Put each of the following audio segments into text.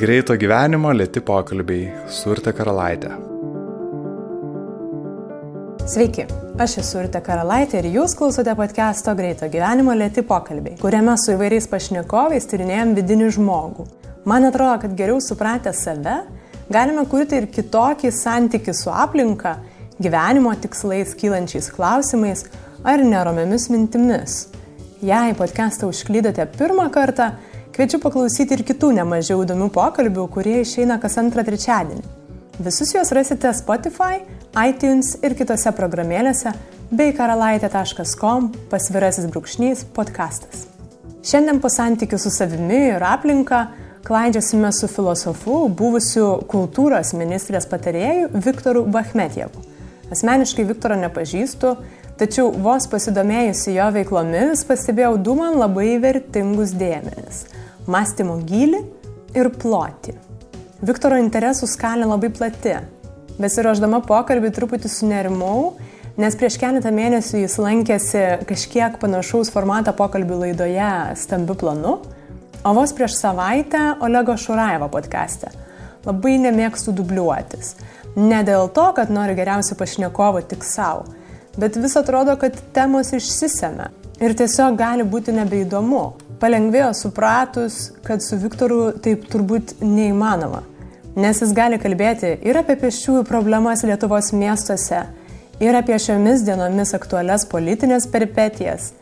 Greito gyvenimo lėti pokalbiai su Urte Karalaitė. Sveiki, aš esu Urte Karalaitė ir jūs klausote podcast'o Greito gyvenimo lėti pokalbiai, kuriame su įvairiais pašnekovais tyrinėjom vidinį žmogų. Man atrodo, kad geriau supratę save, galime kurti ir kitokį santykių su aplinka, gyvenimo tikslais, kylančiais klausimais ar neromiamis mintimis. Jei podcastą užklydote pirmą kartą, kviečiu paklausyti ir kitų nemažiau įdomių pokalbių, kurie išeina kas antrą trečiadienį. Visus juos rasite Spotify, iTunes ir kitose programėlėse bei karalaitė.com pasvirasis brūkšnys podcastas. Šiandien po santykių su savimi ir aplinka klaidžiasime su filosofu, buvusiu kultūros ministrės patarėju Viktoru Bachmetjevu. Asmeniškai Viktoro nepažįstu, Tačiau vos pasidomėjusi jo veiklomis pastebėjau du man labai vertingus dėmenis - mąstymo gilį ir plotį. Viktoro interesų skalė labai plati. Besiruoždama pokalbį truputį sunerimau, nes prieš keletą mėnesių jis lankėsi kažkiek panašaus formato pokalbių laidoje Stambiu planu, o vos prieš savaitę Olego Šuraevo podcast'e. Labai nemėgstu dubliuotis. Ne dėl to, kad noriu geriausių pašnekovų tik savo bet vis atrodo, kad temos išsisėmė ir tiesiog gali būti nebeįdomu. Palengvėjo supratus, kad su Viktoru taip turbūt neįmanoma, nes jis gali kalbėti ir apie pešiųjų problemas Lietuvos miestuose, ir apie šiomis dienomis aktualias politinės peripetijas,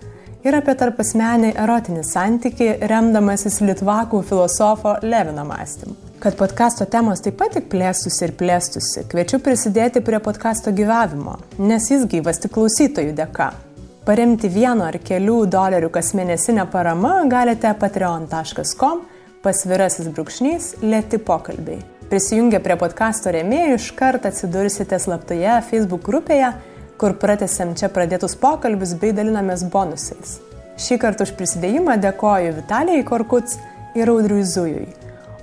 ir apie tarpasmenį erotinį santyki, remdamasis Litvakų filosofo Levino mąstymu. Kad podkasto temos taip pat tik plėstųsi ir plėstųsi, kviečiu prisidėti prie podkasto gyvavimo, nes jis gyvas tik klausytojų dėka. Paremti vieno ar kelių dolerių kasmėnesinę paramą galite patreon.com pasvirasis brūkšnys lėti pokalbiai. Prisijungę prie podkasto rėmėjų iškart atsidursite slaptoje Facebook grupėje, kur pratęsėm čia pradėtus pokalbius bei dalinamės bonusais. Šį kartą už prisidėjimą dėkoju Vitalijai Korkuts ir Audriui Zujui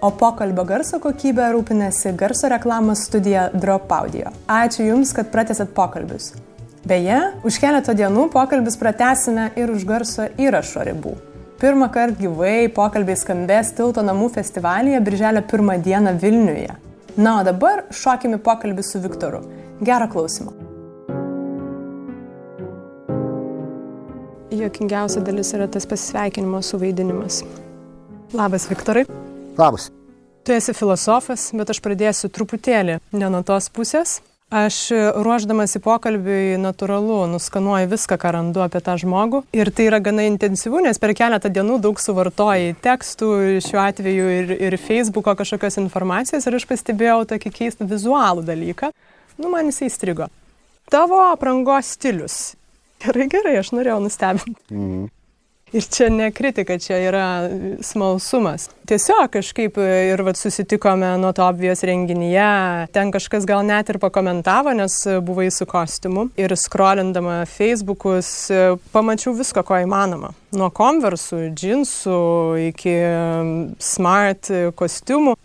o pokalbio garso kokybę rūpinasi garso reklamos studija Drop Audio. Ačiū Jums, kad pratęsėt pokalbius. Beje, už keletą dienų pokalbis pratęsime ir už garso įrašo ribų. Pirmą kartą gyvai pokalbiai skambės Tilto namų festivalyje Birželio pirmą dieną Vilniuje. Na, o dabar šokime pokalbį su Viktoru. Gerą klausimą. Jokingiausia dalis yra tas pasisveikinimo suvaidinimas. Labas, Viktorai. Labas. Tu esi filosofas, bet aš pradėsiu truputėlį ne nuo tos pusės. Aš ruoždamas į pokalbį natūralu nuskanuoju viską, ką randu apie tą žmogų. Ir tai yra gana intensyvu, nes per keletą dienų daug suvartoji tekstų, šiuo atveju ir, ir Facebooko kažkokios informacijos. Ir aš pastebėjau tokį keistą vizualų dalyką. Nu, man jisai įstrigo. Tavo aprangos stilius. Gerai, gerai, aš norėjau nustebinti. Mhm. Ir čia ne kritika, čia yra smalsumas. Tiesiog kažkaip ir vat, susitikome nuo to obvijos renginyje, ten kažkas gal net ir pakomentavo, nes buvai su kostiumu. Ir skrolindama Facebookus pamačiau visko, ko įmanoma. Nuo konversų, džinsų iki smart kostiumų.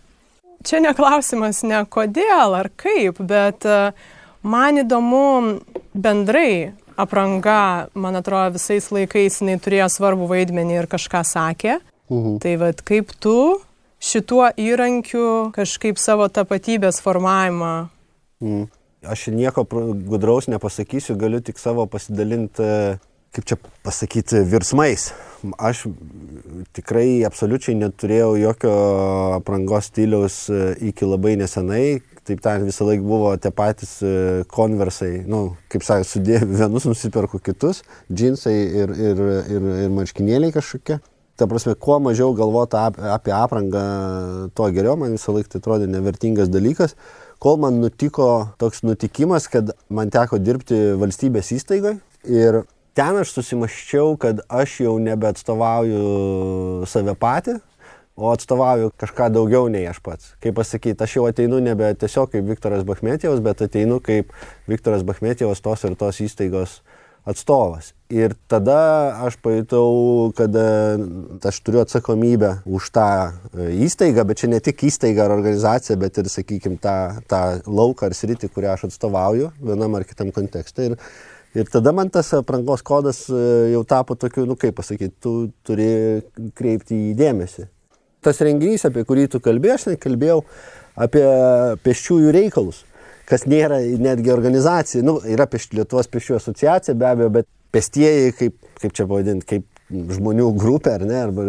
Čia neklausimas ne kodėl ar kaip, bet man įdomu bendrai apranga, man atrodo, visais laikais jinai turėjo svarbų vaidmenį ir kažką sakė. Mhm. Tai vad kaip tu šituo įrankiu kažkaip savo tapatybės formavimą. Mhm. Aš nieko gudraus nepasakysiu, galiu tik savo pasidalinti, kaip čia pasakyti, virsmais. Aš tikrai absoliučiai neturėjau jokio aprangos stiliaus e, iki labai nesenai, taip tariant, visą laiką buvo tie patys e, konversai, nu, kaip sakė, sudėjau vienus, nusiperku kitus, džinsai ir, ir, ir, ir marškinėliai kažkokie. Ta prasme, kuo mažiau galvota ap, apie aprangą, tuo geriau, man visą laiką tai atrodė nevertingas dalykas, kol man nutiko toks nutikimas, kad man teko dirbti valstybės įstaigoje ir ten aš susimaščiau, kad aš jau nebeatstovauju save patį, o atstovauju kažką daugiau nei aš pats. Kaip pasakyti, aš jau ateinu nebe tiesiog kaip Viktoras Bachmetijos, bet ateinu kaip Viktoras Bachmetijos tos ir tos įstaigos atstovas. Ir tada aš pajutau, kad e, aš turiu atsakomybę už tą e, įstaigą, bet čia ne tik įstaiga ar organizacija, bet ir, sakykime, tą, tą lauką ar sritį, kurią aš atstovauju vienam ar kitam kontekste. Ir, ir tada man tas aprangos kodas e, jau tapo tokiu, nu kaip pasakyti, tu turi kreipti į dėmesį. Tas renginys, apie kurį tu kalbėjai, aš kalbėjau apie pėsčiųjų reikalus, kas nėra netgi organizacija. Nu, yra Lietuvos pėsčiųjų asociacija be abejo, bet pėstieji, kaip, kaip čia pavadinti, kaip žmonių grupę, ar ne, arba,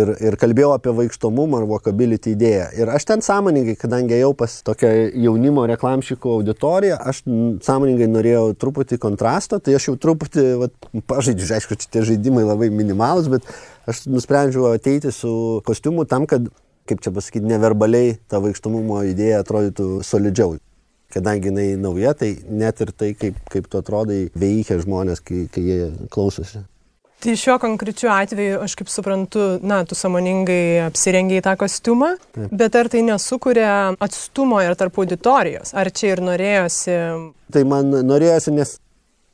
ir, ir kalbėjau apie vaikštomumą ar walkability idėją. Ir aš ten sąmoningai, kadangi ėjau pas tokią jaunimo reklamšikų auditoriją, aš sąmoningai norėjau truputį kontrasto, tai aš jau truputį vat, pažaidžiu, aišku, tie žaidimai labai minimalus, bet aš nusprendžiau ateiti su kostiumu tam, kad, kaip čia pasakyti, neverbaliai ta vaikštomumo idėja atrodytų solidžiau kadangi jinai nauja, tai net ir tai, kaip, kaip tu atrodai, veikia žmonės, kai, kai jie klausosi. Tai šiuo konkrečiu atveju, aš kaip suprantu, na, tu samoningai apsirengiai tą kostiumą, Taip. bet ar tai nesukuria atstumo ir tarp auditorijos? Ar čia ir norėjosi? Tai man norėjosi, nes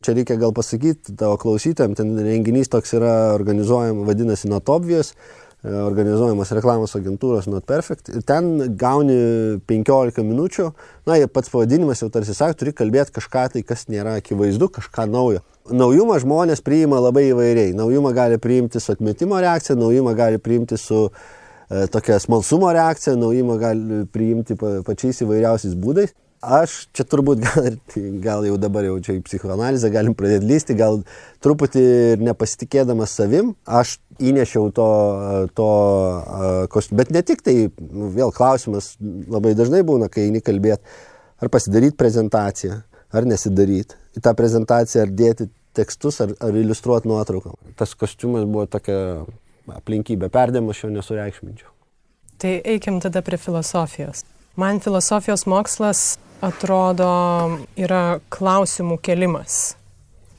čia reikia gal pasakyti tavo klausytėm, ten renginys toks yra organizuojamas, vadinasi Not Obvious, e, organizuojamas reklamos agentūros Not Perfect ir ten gauni 15 minučių, na, pats pavadinimas jau tarsi sako, turi kalbėti kažką tai, kas nėra akivaizdu, kažką naujo naujumą žmonės priima labai įvairiai. Naujumą gali priimti su atmetimo reakcija, naujumą gali priimti su e, tokia smalsumo reakcija, naujumą gali priimti pa, pačiais įvairiausiais būdais. Aš čia turbūt gal, gal jau dabar jau čia į psichoanalizę galim pradėti lysti, gal truputį ir nepasitikėdamas savim, aš įnešiau to, to kostiumą. Bet ne tik tai, nu, vėl klausimas labai dažnai būna, kai eini kalbėti, ar pasidaryti prezentaciją, ar nesidaryti. Į tą prezentaciją ar dėti tekstus ar, ar iliustruoti nuotrauką. Tas kostiumas buvo tokia aplinkybė, perdėm aš jo nesureikšminčiau. Tai eikim tada prie filosofijos. Man filosofijos mokslas atrodo yra klausimų kelimas,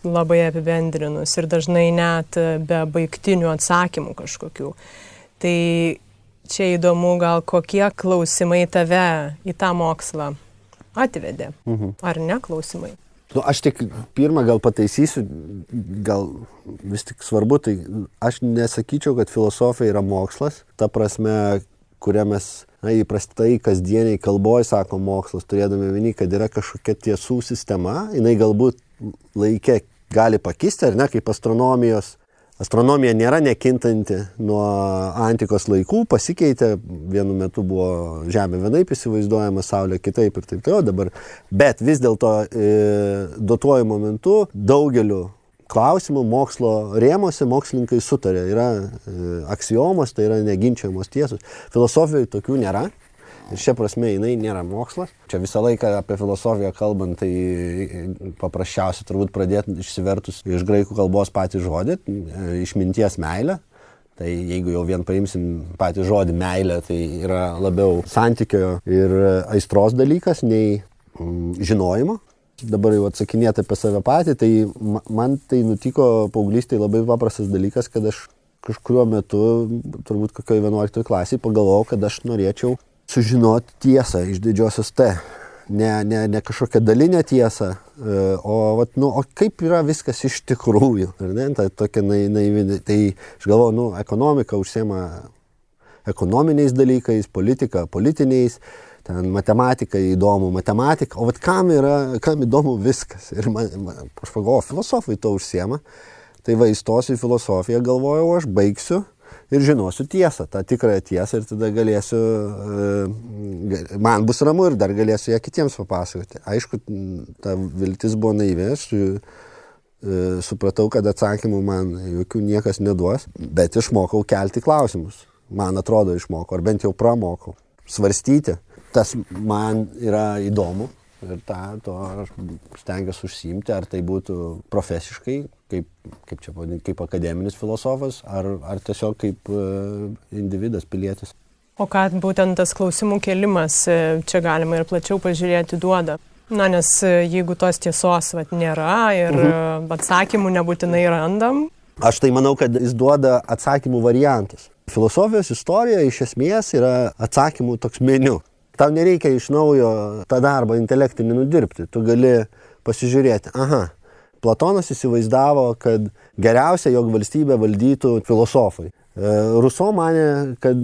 labai apibendrinus ir dažnai net be baigtinių atsakymų kažkokių. Tai čia įdomu gal kokie klausimai tave į tą mokslą atvedė, mhm. ar ne klausimai? Nu, aš tik pirmą gal pataisysiu, gal vis tik svarbu, tai aš nesakyčiau, kad filosofija yra mokslas, ta prasme, kurią mes na, įprastai kasdieniai kalboje sako mokslas, turėdami vieni, kad yra kažkokia tiesų sistema, jinai galbūt laikė gali pakisti, ar ne, kaip astronomijos Astronomija nėra nekintanti nuo antikos laikų, pasikeitė, vienu metu buvo Žemė vienaip įsivaizduojama, Saulė kitaip ir taip toliau dabar, bet vis dėlto e, duotuoju momentu daugeliu klausimų mokslo rėmose mokslininkai sutarė, yra e, aksiomos, tai yra neginčiamos tiesos. Filosofijoje tokių nėra. Ir šia prasme jinai nėra mokslas. Čia visą laiką apie filosofiją kalbant, tai paprasčiausia turbūt pradėti išsivertus iš graikų kalbos patį žodį, išminties meilę. Tai jeigu jau vien paimsim patį žodį meilė, tai yra labiau santykio ir aistros dalykas nei mm, žinojimo. Dabar jau atsakinėti apie save patį, tai man tai nutiko paauglystėje labai paprastas dalykas, kad aš kažkuriuo metu, turbūt kokioje 11 klasėje, pagalvojau, kad aš norėčiau sužinoti tiesą iš didžiosios T. Ne, ne, ne kažkokią dalinę tiesą, e, o, vat, nu, o kaip yra viskas iš tikrųjų. Ne, ta, tokia naivi. Tai aš galvoju, nu, ekonomika užsiema ekonominiais dalykais, politika politiniais, ten matematika įdomu, matematika, o vat kam yra, kam įdomu viskas. Ir man, man aš pagalvoju, filosofai to užsiema. Tai va įstosiu į filosofiją, galvojau, aš baigsiu ir žinosiu tiesą, tą tikrąją tiesą ir tada galėsiu, e, man bus ramu ir dar galėsiu ją kitiems papasakoti. Aišku, ta viltis buvo naivė, aš e, supratau, kad atsakymų man jokių niekas neduos, bet išmokau kelti klausimus. Man atrodo išmokau, ar bent jau pramokau. Svarstyti. Tas man yra įdomu ir tą, to aš stengiuosi užsiimti, ar tai būtų profesiškai, kaip, kaip čia pavadinti, kaip akademinis filosofas, ar, ar tiesiog kaip uh, individas, pilietis. O ką būtent tas klausimų kelimas, e, čia galima ir plačiau pažiūrėti, duoda? Na, nes e, jeigu tos tiesos vat, nėra ir mhm. atsakymų nebūtinai randam. Aš tai manau, kad jis duoda atsakymų variantus. Filosofijos istorija iš esmės yra atsakymų toks meniu. Tau nereikia iš naujo tą darbą intelektinį nudirbti. Tu gali pasižiūrėti, aha, Platonas įsivaizdavo, kad geriausia, jog valstybę valdytų filosofai. E, Ruso mane, kad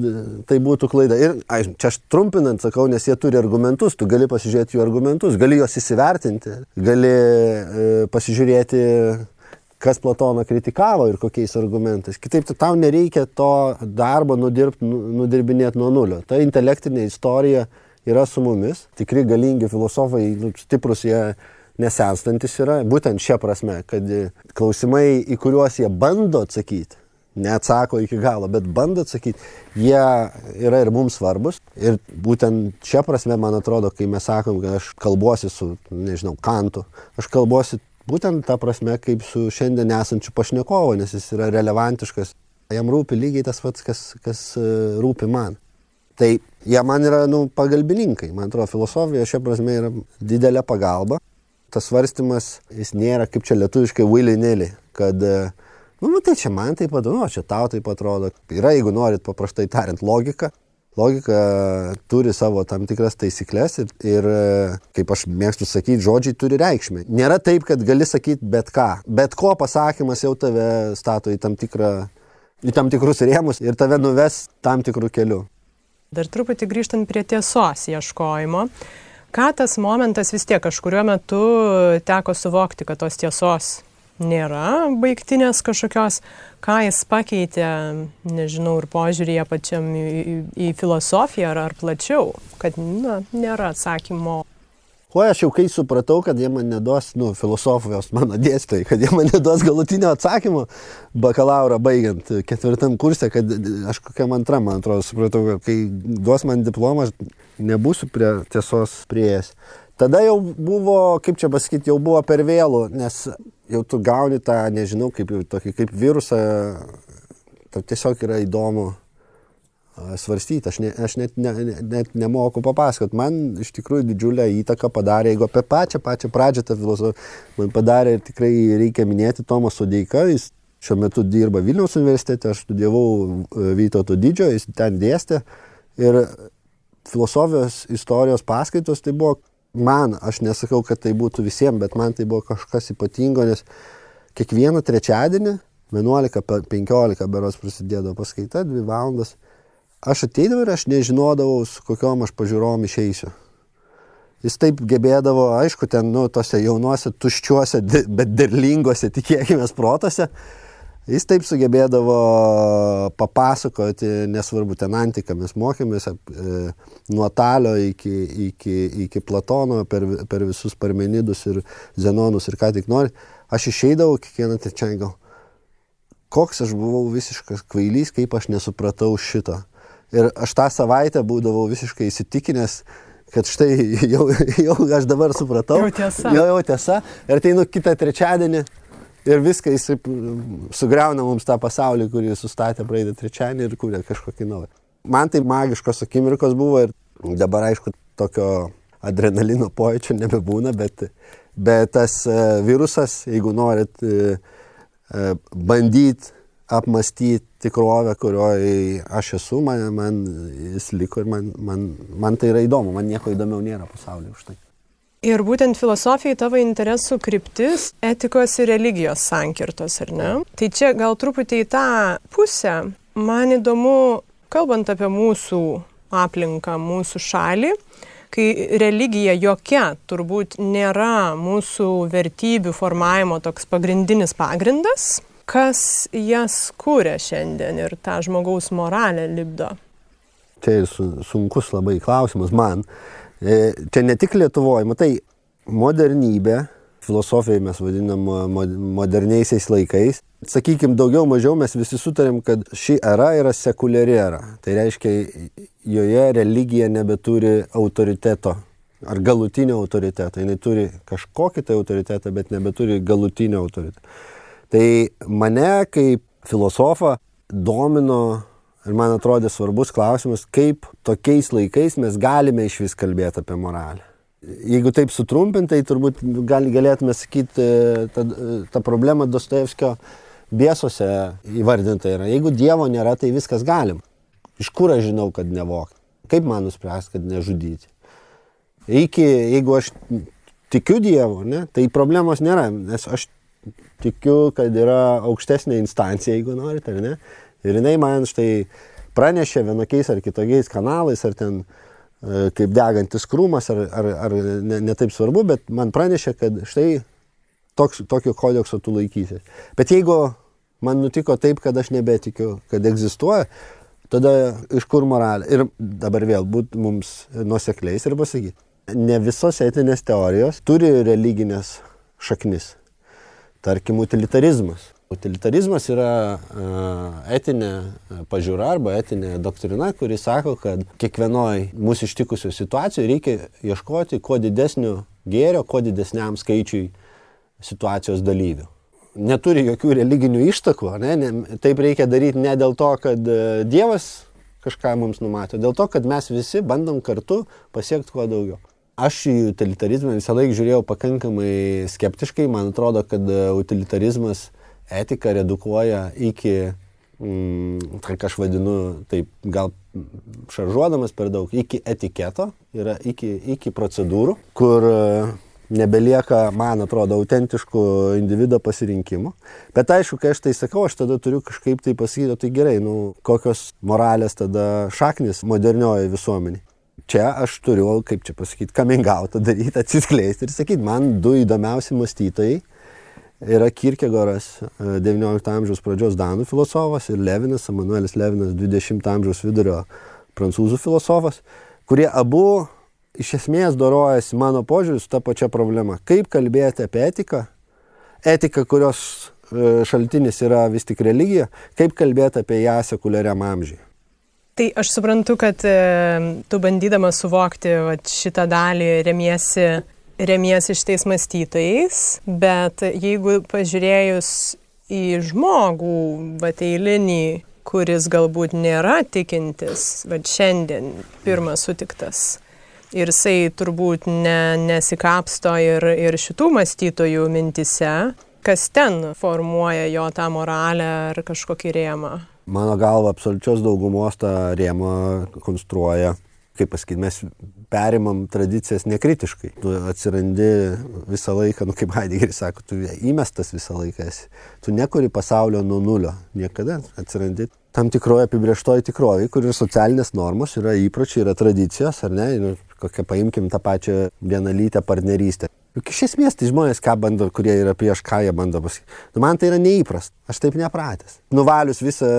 tai būtų klaida. Ir aš, čia aš trumpinant sakau, nes jie turi argumentus, tu gali pasižiūrėti jų argumentus, gali juos įsivertinti, gali e, pasižiūrėti, kas Platoną kritikavo ir kokiais argumentais. Kitaip tai tau nereikia to darbo nudirbti, nu, nudirbinėti nuo nulio. Ta intelektinė istorija yra su mumis, tikri galingi filosofai, nu, stiprus jie nesenstantis yra, būtent šia prasme, kad klausimai, į kuriuos jie bando atsakyti, neatsako iki galo, bet bando atsakyti, jie yra ir mums svarbus. Ir būtent šia prasme, man atrodo, kai mes sakom, kad aš kalbuosi su, nežinau, kantu, aš kalbuosi būtent tą prasme, kaip su šiandien esančiu pašnekovu, nes jis yra relevantiškas. Jam rūpi lygiai tas pats, kas, kas e, rūpi man. Tai jie man yra, nu, pagalbininkai. Man atrodo, filosofija šia prasme yra didelė pagalba. Tas svarstymas, jis nėra kaip čia lietuviškai willy-nilly, kad uh, Nu, nu, tai čia man taip pat, nu, čia tau taip atrodo. Yra, jeigu norit paprastai tariant, logika. Logika turi savo tam tikras taisyklės ir, ir, kaip aš mėgstu sakyti, žodžiai turi reikšmę. Nėra taip, kad gali sakyti bet ką. Bet ko pasakymas jau tave stato į tam, tikrą, į tam tikrus rėmus ir tave nuves tam tikrų kelių. Dar truputį grįžtant prie tiesos ieškojimo. Ką tas momentas vis tiek kažkurio metu teko suvokti, kad tos tiesos nėra baigtinės kažkokios, ką jis pakeitė, nežinau, ir požiūrėje pačiam į, į, į filosofiją ar, ar plačiau, kad na, nėra atsakymo. O aš jau kai supratau, kad jie man neduos, nu, filosofijos mano dėstytojai, kad jie man neduos galutinio atsakymo bakalauro baigiant ketvirtam kursė, kad aš kokiam antram, man atrodo, supratau, kad kai duos man diplomą, aš nebūsiu prie tiesos prieėjęs. Tada jau buvo, kaip čia pasakyti, jau buvo per vėlų, nes jau tu gauni tą, nežinau, kaip, tokį, kaip virusą, tau tiesiog yra įdomu svarstyti, aš, ne, aš net, ne, net nemoku papasakot. Man iš tikrųjų didžiulę įtaką padarė, jeigu apie pačią, pačią pradžią tą filosofiją, man padarė ir tikrai reikia minėti Tomas Sodeika, jis šiuo metu dirba Vilniaus universitete, aš studijavau e, Vytauto didžiojo, jis ten dėstė ir filosofijos istorijos paskaitos tai buvo man, aš nesakau, kad tai būtų visiems, bet man tai buvo kažkas ypatingo, nes kiekvieną trečiadienį 11-15 beros prasidėdavo paskaita, 2 valandas. Aš ateidavau ir aš nežinodavau, su kokiom aš pažiūrom išeisiu. Jis taip gebėdavo, aišku, ten, nu, tose jaunuose, tuščiuose, bet derlingose, tikėkime, protose, Jis taip sugebėdavo papasakoti, nesvarbu, ten antiką mes mokėmės e, nuo Talio iki, iki, iki Platono per, per visus Parmenidus ir Zenonus ir ką tik nori. Aš išeidavau kiekvieną trečiąjį gal. Koks aš buvau visiškas kvailys, kaip aš nesupratau šito. Ir aš tą savaitę būdavau visiškai įsitikinęs, kad štai jau, jau aš dabar supratau. Jau tiesa. Jau, jau tiesa. Ir tai nu kitą trečiadienį ir viską jis sugriauna mums tą pasaulį, kurį sustatė praeitą trečiadienį ir kūrė kažkokį naują. Man tai magiškos akimirkos buvo ir dabar aišku tokio adrenalino pojūčio nebebūna, bet, bet tas e, virusas, jeigu norit e, e, bandyti apmastyti tikrovę, kurioje aš esu, man, man jis liko ir man, man, man tai yra įdomu, man nieko įdomiau nėra pasaulyje už tai. Ir būtent filosofijai tavo interesų kryptis - etikos ir religijos sankirtos, ar ne? Tai čia gal truputį į tą pusę. Man įdomu, kalbant apie mūsų aplinką, mūsų šalį, kai religija jokia turbūt nėra mūsų vertybių formavimo toks pagrindinis pagrindas, kas jas kūrė šiandien ir tą žmogaus moralę libdo? Tai sunkus labai klausimas man. E, čia ne tik Lietuvoje, matai, modernybė, filosofijai mes vadinam moderniaisiais laikais. Sakykime, daugiau mažiau mes visi sutarėm, kad ši era yra sekuliari era. Tai reiškia, joje religija nebeturi autoriteto ar galutinio autoriteto. Jis turi kažkokį tai autoritetą, bet nebeturi galutinio autoriteto. Tai mane kaip filosofą domino Ir man atrodė svarbus klausimas, kaip tokiais laikais mes galime iš vis kalbėti apie moralę. Jeigu taip sutrumpintai, turbūt gal, galėtume sakyti, ta, ta problema Dostojevskio bėsose įvardinta yra. Jeigu Dievo nėra, tai viskas galim. Iš kur aš žinau, kad nevokti? Kaip man nuspręsti, kad nežudyti? Iki, jeigu aš tikiu Dievu, ne, tai problemos nėra, nes aš tikiu, kad yra aukštesnė instancija, jeigu norite, ar ne? Ir jinai man štai pranešė vienokiais ar kitokiais kanalais, ar ten e, kaip degantis krūmas, ar, ar, ar ne, ne taip svarbu, bet man pranešė, kad štai toks, tokio kodekso tu laikysi. Bet jeigu man nutiko taip, kad aš nebetikiu, kad egzistuoja, tada iš kur moralė? Ir dabar vėl būt mums nusekliais ir pasakyti. Ne visos etinės teorijos turi religinės šaknis. Tarkim, utilitarizmas. Utilitarizmas yra uh, etinė pažiūra arba etinė doktrina, kuri sako, kad kiekvienoj mūsų ištikusių situacijų reikia ieškoti kuo didesnio gėrio, kuo didesniam skaičiui situacijos dalyvių. Neturi jokių religinių ištakų, ne? ne, taip reikia daryti ne dėl to, kad Dievas kažką mums numato, dėl to, kad mes visi bandom kartu pasiekti kuo daugiau. Aš į utilitarizmą visą laiką žiūrėjau pakankamai skeptiškai, man atrodo, kad utilitarizmas uh, etiką redukuoja iki, mm, tai ką aš vadinu, taip gal šaržuodamas per daug, iki etiketo, yra iki, iki procedūrų, kur e, nebelieka, man atrodo, autentiškų individo pasirinkimų. Bet aišku, kai aš tai sakau, aš tada turiu kažkaip tai pasakyti, tai gerai, nu, kokios moralės tada šaknis modernioje visuomenėje. Čia aš turiu, kaip čia pasakyti, coming out daryti, atsiskleisti ir sakyti, man du įdomiausi mąstytojai yra Kirkegoras, XIX amžiaus pradžios Danų filosofas ir Levinas, Emanuelis Levinas, XX amžiaus vidurio prancūzų filosofas, kurie abu iš esmės dorojasi mano požiūrį su ta pačia problema. Kaip kalbėti apie etiką, etiką, kurios e, šaltinis yra vis tik religija, kaip kalbėti apie ją sekuliariam amžiui. Tai aš suprantu, kad e, tu bandydamas suvokti va, šitą dalį remiesi remiesi šitais mąstytojais, bet jeigu pažiūrėjus į žmogų, bet eilinį, kuris galbūt nėra tikintis, bet šiandien pirmas sutiktas, ir jisai turbūt ne, nesikapsto ir, ir šitų mąstytojų mintise, kas ten formuoja jo tą moralę ar kažkokį rėmą. Mano galva, absoliučios daugumos tą rėmą konstruoja kaip pasakyti, mes perimam tradicijas nekritiškai. Tu atsirandi visą laiką, nu kaip Heideggeris sako, tu įmestas visą laiką esi. Tu nekuri pasaulio nuo nulio. Niekada atsirandi tam tikroje apibrieštoje tikrovėje, kur yra socialinės normos, yra įpročiai, yra tradicijos, ar ne? Nu, kokią paimkim tą pačią vienalytę partnerystę. Juk iš esmės tai žmonės, ką bando, kurie yra prieš ką jie bando pasakyti. Nu, man tai yra neįprasta, aš taip nepratęs. Nuvalius visą,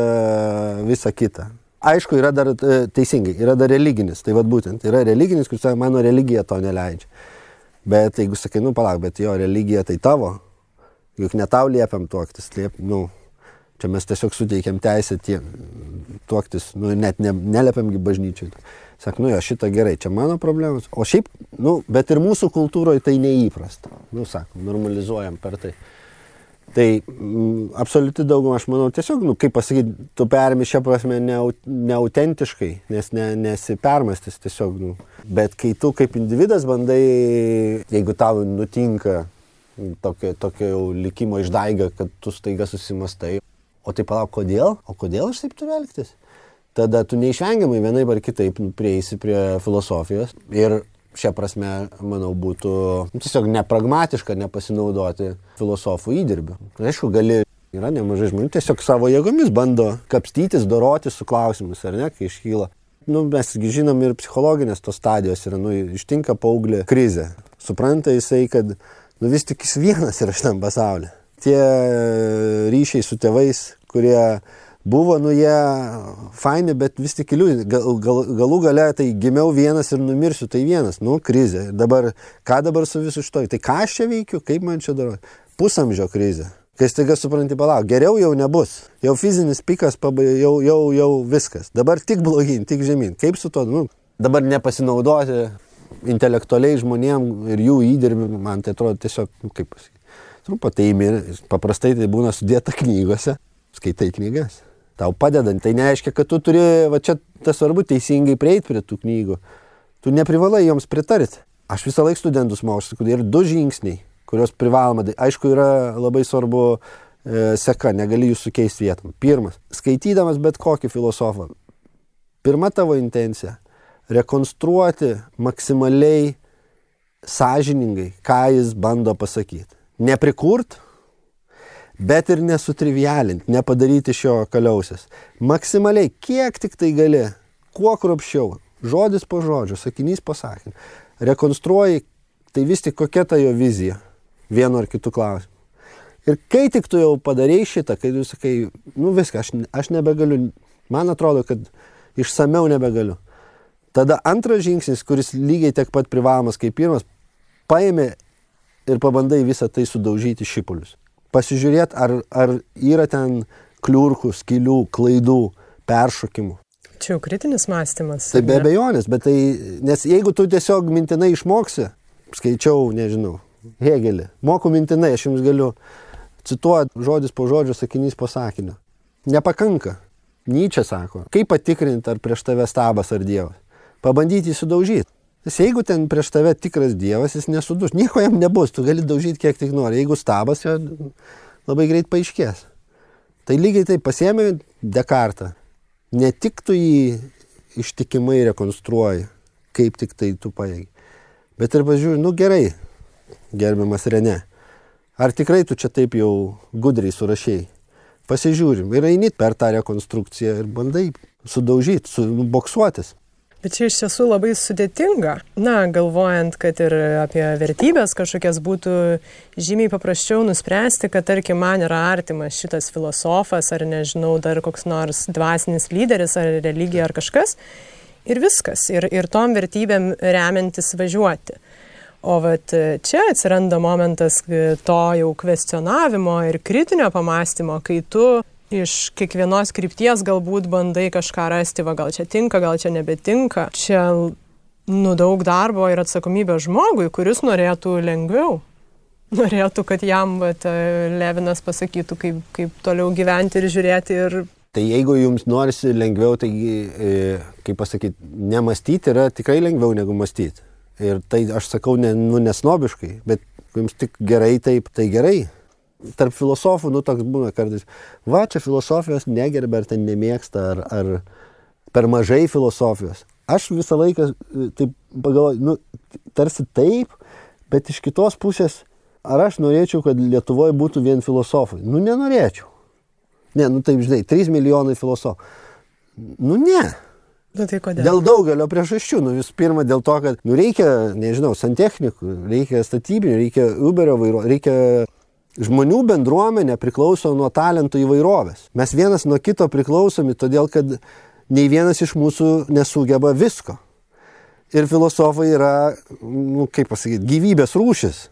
visą kitą aišku, yra dar e, teisingai, yra dar religinis, tai vad būtent, yra religinis, kuris sako, mano religija to neleidžia. Bet jeigu sakai, nu palauk, bet jo religija tai tavo, juk ne tau liepiam tuoktis, liep, nu, čia mes tiesiog suteikiam teisę tie, tuoktis, nu, net ne, neliepiamgi bažnyčiai. Sak, nu jo, šitą gerai, čia mano problemos. O šiaip, nu, bet ir mūsų kultūroje tai neįprasta. Nu, sakom, normalizuojam per tai. Tai m, absoliuti dauguma, aš manau, tiesiog, nu, kaip pasakyti, tu perimi šią prasme neautentiškai, ne nes ne, nesi permastis tiesiog. Nu. Bet kai tu kaip individas bandai, jeigu tau nutinka tokio, tokio jau likimo išdaiga, kad tu staiga susimastai, o tai palauk, kodėl? O kodėl aš taip turiu elgtis? Tada tu neišvengiamai vienaip ar kitaip prieisi prie filosofijos ir šią prasme, manau, būtų tiesiog nepragmatiška nepasinaudoti filosofų įdirbiu. Aišku, gali, yra nemažai žmonių, tiesiog savo jėgomis bando kapstytis, doroti su klausimus, ar ne, kai iškyla. Nu, mes žinom ir psichologinės tos stadijos yra, nu, ištinka paauglė krizė. Supranta jisai, kad nu, vis tik jis vienas yra šitam pasaulyje. Tie ryšiai su tėvais, kurie buvo, nu jie faini, bet vis tik iliuzija. Gal, gal, galų gale tai gimiau vienas ir numirsiu, tai vienas, nu krizė. Dabar, ką dabar su visu šitoj? Tai ką aš čia veikiu, kaip man čia darau? Pusamžio krizė. Kai staiga supranti, palauk, geriau jau nebus. Jau fizinis pikas, jau, jau, jau viskas. Dabar tik blogin, tik žemyn. Kaip su to, nu, dabar nepasinaudoti intelektualiai žmonėm ir jų įdirbį, man tai atrodo tiesiog, nu, kaip pasakyti, truputį įmir, paprastai tai būna sudėta knygose, skaitai knygas tau padedant. Tai nereiškia, kad tu turi, va čia tas svarbu, teisingai prieiti prie tų knygų. Tu neprivalai joms pritarti. Aš visą laiką studentus mokau, ir du žingsniai, kuriuos privaloma. Aišku, yra labai svarbu e, seka, negali jų sukeisti vietom. Pirmas, skaitydamas bet kokį filosofą, pirma tavo intencija - rekonstruoti maksimaliai sąžiningai, ką jis bando pasakyti. Neprikurt, bet ir nesutrivialint, nepadaryti iš jo kaliausias. Maksimaliai, kiek tik tai gali, kuo kruopščiau, žodis po žodžio, sakinys po sakinį, rekonstruoji, tai vis tik kokia ta jo vizija. vienu ar kitu klausimu. Ir kai tik tu jau padarėjai šitą, kai tu sakai, nu viską, aš, aš nebegaliu, man atrodo, kad išsameu nebegaliu. Tada antras žingsnis, kuris lygiai tiek pat privalomas kaip pirmas, paėmė ir pabandai visą tai sudaužyti šipulius. Pasižiūrėti, ar, ar yra ten kliurkų, skilių, klaidų, peršokimų. Čia jau kritinis mąstymas. Tai be abejonės, bet tai, nes jeigu tu tiesiog mintinai išmoksi, skaičiau, nežinau, Hegelį, moku mintinai, aš jums galiu cituoti žodis po žodžio, sakinys po sakinio. Nepakanka. Nyčia sako, kaip patikrinti, ar prieš tave stabas ar dievas. Pabandyti jį sudaužyti. Nes jeigu ten prieš tave tikras dievas, jis nesuduš, nieko jam nebus, tu gali daužyti kiek tik nori. Jeigu stabas, jo labai greit paaiškės. Tai lygiai taip pasiemi Dekartą. Ne tik tu jį ištikimai rekonstruoji, kaip tik tai tu paėgi, bet ir pažiūrėjai, nu gerai, gerbiamas Rene, ar tikrai tu čia taip jau gudriai surašiai? Pasižiūrim ir eini per tą rekonstrukciją ir bandai sudaužyti, suboksuotis. Bet čia iš tiesų labai sudėtinga. Na, galvojant, kad ir apie vertybės kažkokias būtų žymiai paprasčiau nuspręsti, kad tarkim man yra artimas šitas filosofas ar nežinau, dar koks nors dvasinis lyderis ar religija ar kažkas. Ir viskas. Ir, ir tom vertybėm remiantis važiuoti. O vat čia atsiranda momentas to jau kvestionavimo ir kritinio pamastymo, kai tu iš kiekvienos krypties galbūt bandai kažką rasti, va gal čia tinka, gal čia nebetinka. Čia nu daug darbo ir atsakomybė žmogui, kuris norėtų lengviau. Norėtų, kad jam vat, Levinas pasakytų, kaip, kaip toliau gyventi ir žiūrėti ir Tai jeigu jums norisi lengviau, tai, e, kaip pasakyti, nemastyti yra tikrai lengviau negu mąstyti. Ir tai aš sakau ne, nu, nesnobiškai, bet jums tik gerai taip, tai gerai. Tarp filosofų, nu, toks būna kartais, va, čia filosofijos negerbė ar ten nemėgsta, ar, ar per mažai filosofijos. Aš visą laiką e, taip pagalvoju, nu, tarsi taip, bet iš kitos pusės, ar aš norėčiau, kad Lietuvoje būtų vien filosofai? Nu, nenorėčiau. Ne, nu taip, žinai, 3 milijonai filosofų. Nu ne. Nu, tai kodėl? Dėl daugelio priežasčių. Nu, visų pirma, dėl to, kad nu, reikia, nežinau, santechnikų, reikia statybinių, reikia Uberio vairuotojų, reikia žmonių bendruomenė priklauso nuo talentų įvairovės. Mes vienas nuo kito priklausomi, todėl kad nei vienas iš mūsų nesugeba visko. Ir filosofai yra, nu, kaip pasakyti, gyvybės rūšis.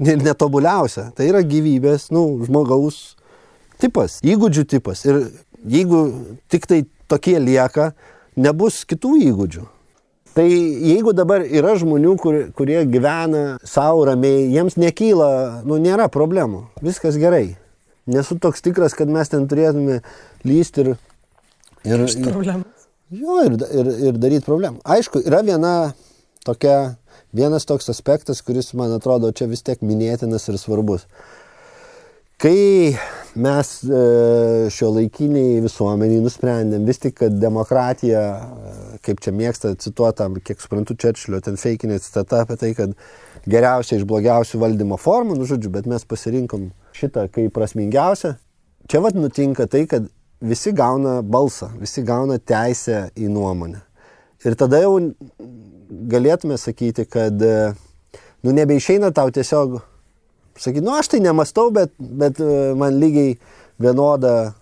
Netobuliausia. Tai yra gyvybės, nu, žmogaus tipas, įgūdžių tipas. Ir jeigu tik tai tokie lieka, nebus kitų įgūdžių. Tai jeigu dabar yra žmonių, kur, kurie gyvena savo ramiai, jiems nekyla, nu nėra problemų, viskas gerai. Nesu toks tikras, kad mes ten turėtume lysti ir... Ir, ir jo, ir, ir, ir daryti problemą. Aišku, yra viena tokia, vienas toks aspektas, kuris, man atrodo, čia vis tiek minėtinas ir svarbus. Kai mes e, šio laikiniai visuomeniai nusprendėm vis tik, kad demokratija, e, kaip čia mėgsta cituotam, kiek suprantu, Čerčilio ten feikinė citata apie tai, kad geriausia iš blogiausių valdymo formų, nu žodžiu, bet mes pasirinkom šitą kaip prasmingiausią. Čia vad nutinka tai, kad visi gauna balsą, visi gauna teisę į nuomonę. Ir tada jau galėtume sakyti, kad e, nu nebeišeina tau tiesiog sakyti, nu aš tai nemastau, bet, bet e, man lygiai vienoda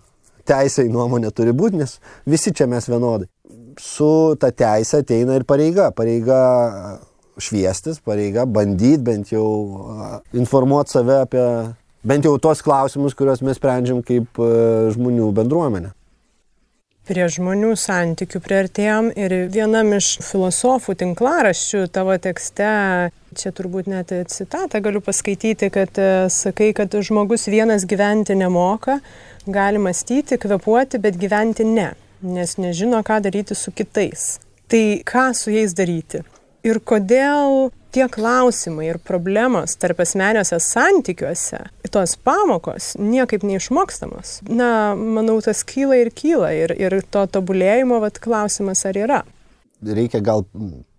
teisė į nuomonę turi būti, nes visi čia mes vienodai. Su ta teisė ateina ir pareiga. Pareiga šviestis, pareiga bandyti bent jau informuoti save apie bent jau tos klausimus, kuriuos mes sprendžiam kaip e, žmonių bendruomenė prie žmonių santykių priartėjom ir vienam iš filosofų tinklaraščių tavo tekste, čia turbūt net citatą galiu paskaityti, kad e, sakai, kad žmogus vienas gyventi nemoka, gali mąstyti, kvepuoti, bet gyventi ne, nes nežino, ką daryti su kitais. Tai ką su jais daryti? Ir kodėl tie klausimai ir problemos tarp asmeniuose santykiuose, tos pamokos niekaip neišmokstamos. Na, manau, tas kyla ir kyla ir, ir to tobulėjimo vat, klausimas ar yra. Reikia gal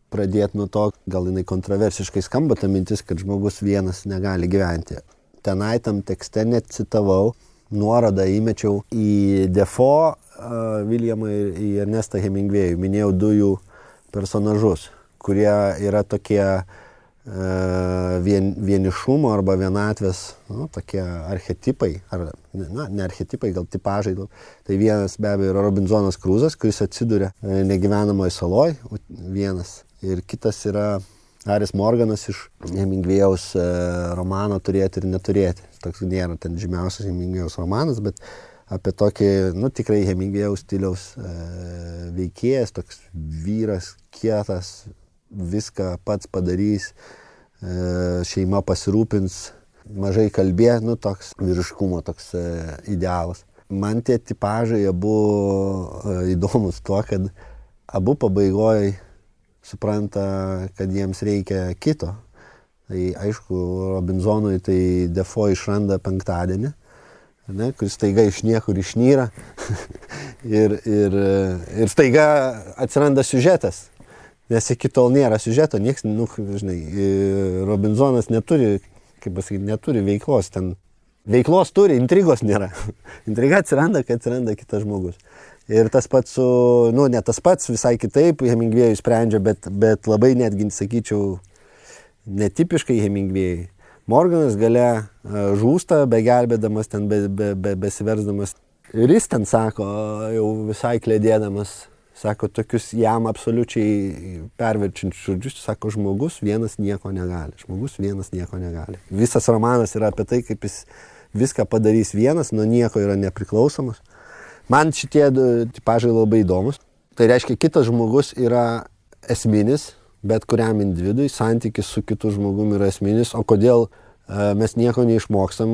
pradėti nuo to, gal jinai kontroversiškai skamba ta mintis, kad žmogus vienas negali gyventi. Tenai tam tekste net citavau, nuorodą įmečiau į Defo, uh, Viljamą ir į Ernestą Hemingvėjų. Minėjau du jų personažus kurie yra tokie vien, vienišumo arba vienatvės, nu, tokie archetipai, ar na, ne archetipai, gal tipažai. Tai vienas be abejo yra Robinzonas Krūzas, kuris atsiduria e, negyvenamoje saloje, vienas. Ir kitas yra Haris Morganas iš Hemingvėjaus e, romano Turėti ir neturėti. Toks nėra ten žymiausias Hemingvėjaus romanas, bet apie tokį, nu tikrai Hemingvėjaus stiliaus e, veikėjas, toks vyras, kietas, viską pats padarys, e, šeima pasirūpins, mažai kalbė, nu toks vyriškumo toks e, idealas. Man tie tipažai abu e, įdomus tuo, kad abu pabaigoje supranta, kad jiems reikia kito. Tai aišku, Robinsonui tai Defo išranda penktadienį, ne, kuris staiga iš niekur išnyra ir, ir, ir staiga atsiranda siužetas nes iki tol nėra siužeto, nieks, nu, žinai, Robinzonas neturi, kaip pasakyti, neturi veiklos ten. Veiklos turi, intrigos nėra. Intriga atsiranda, kai atsiranda kitas žmogus. Ir tas pats su, nu, ne tas pats, visai kitaip Hemingvėjui sprendžia, bet, bet labai netgi, sakyčiau, netipiškai Hemingvėjui. Morganas gale žūsta, begelbėdamas ten, be, be, be, besiversdamas. Ir jis ten sako, jau visai klėdėdamas, sako tokius jam absoliučiai perverčiančius žodžius, sako žmogus vienas nieko negali, žmogus vienas nieko negali. Visas romanas yra apie tai, kaip jis viską padarys vienas, nuo nieko yra nepriklausomas. Man šitie tipažai labai įdomus. Tai reiškia, kitas žmogus yra esminis, bet kuriam individui santykis su kitu žmogumi yra esminis, o kodėl mes nieko neišmokstam.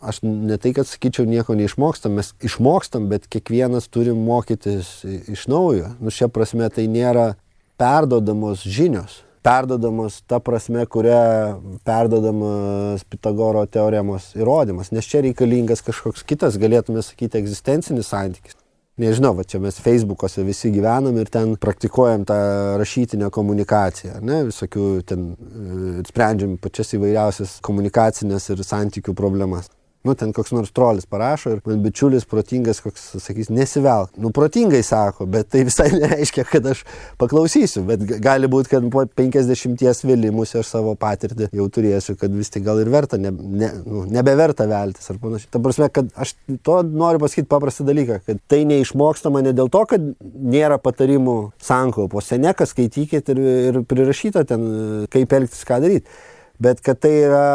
Aš ne tai, kad sakyčiau, nieko neišmokstam, mes išmokstam, bet kiekvienas turi mokytis iš naujo. Nu, šia prasme tai nėra perdodamos žinios. Perdodamos ta prasme, kuria perdodamas Pitagoro teoremos įrodymas. Nes čia reikalingas kažkoks kitas, galėtume sakyti, egzistencinis santykis nežinau, va čia mes Facebook'ose visi gyvenam ir ten praktikuojam tą rašytinę komunikaciją, ne, visokių ten e, sprendžiam pačias įvairiausias komunikacinės ir santykių problemas nu ten koks nors trolis parašo ir man bičiulis protingas koks sakys nesivelk. Nu protingai sako, bet tai visai nereiškia, kad aš paklausysiu, bet gali būti, kad po 50 vėlimuose aš savo patirtį jau turėsiu, kad vis tik gal ir verta, ne, ne, nu, nebeverta veltis ar panašiai. Ta prasme, kad aš to noriu pasakyti paprastą dalyką, kad tai neišmokstama ne dėl to, kad nėra patarimų sankaupo. Seneką skaitykit ir, ir prirašyta ten, kaip elgtis, ką daryti bet kad tai yra,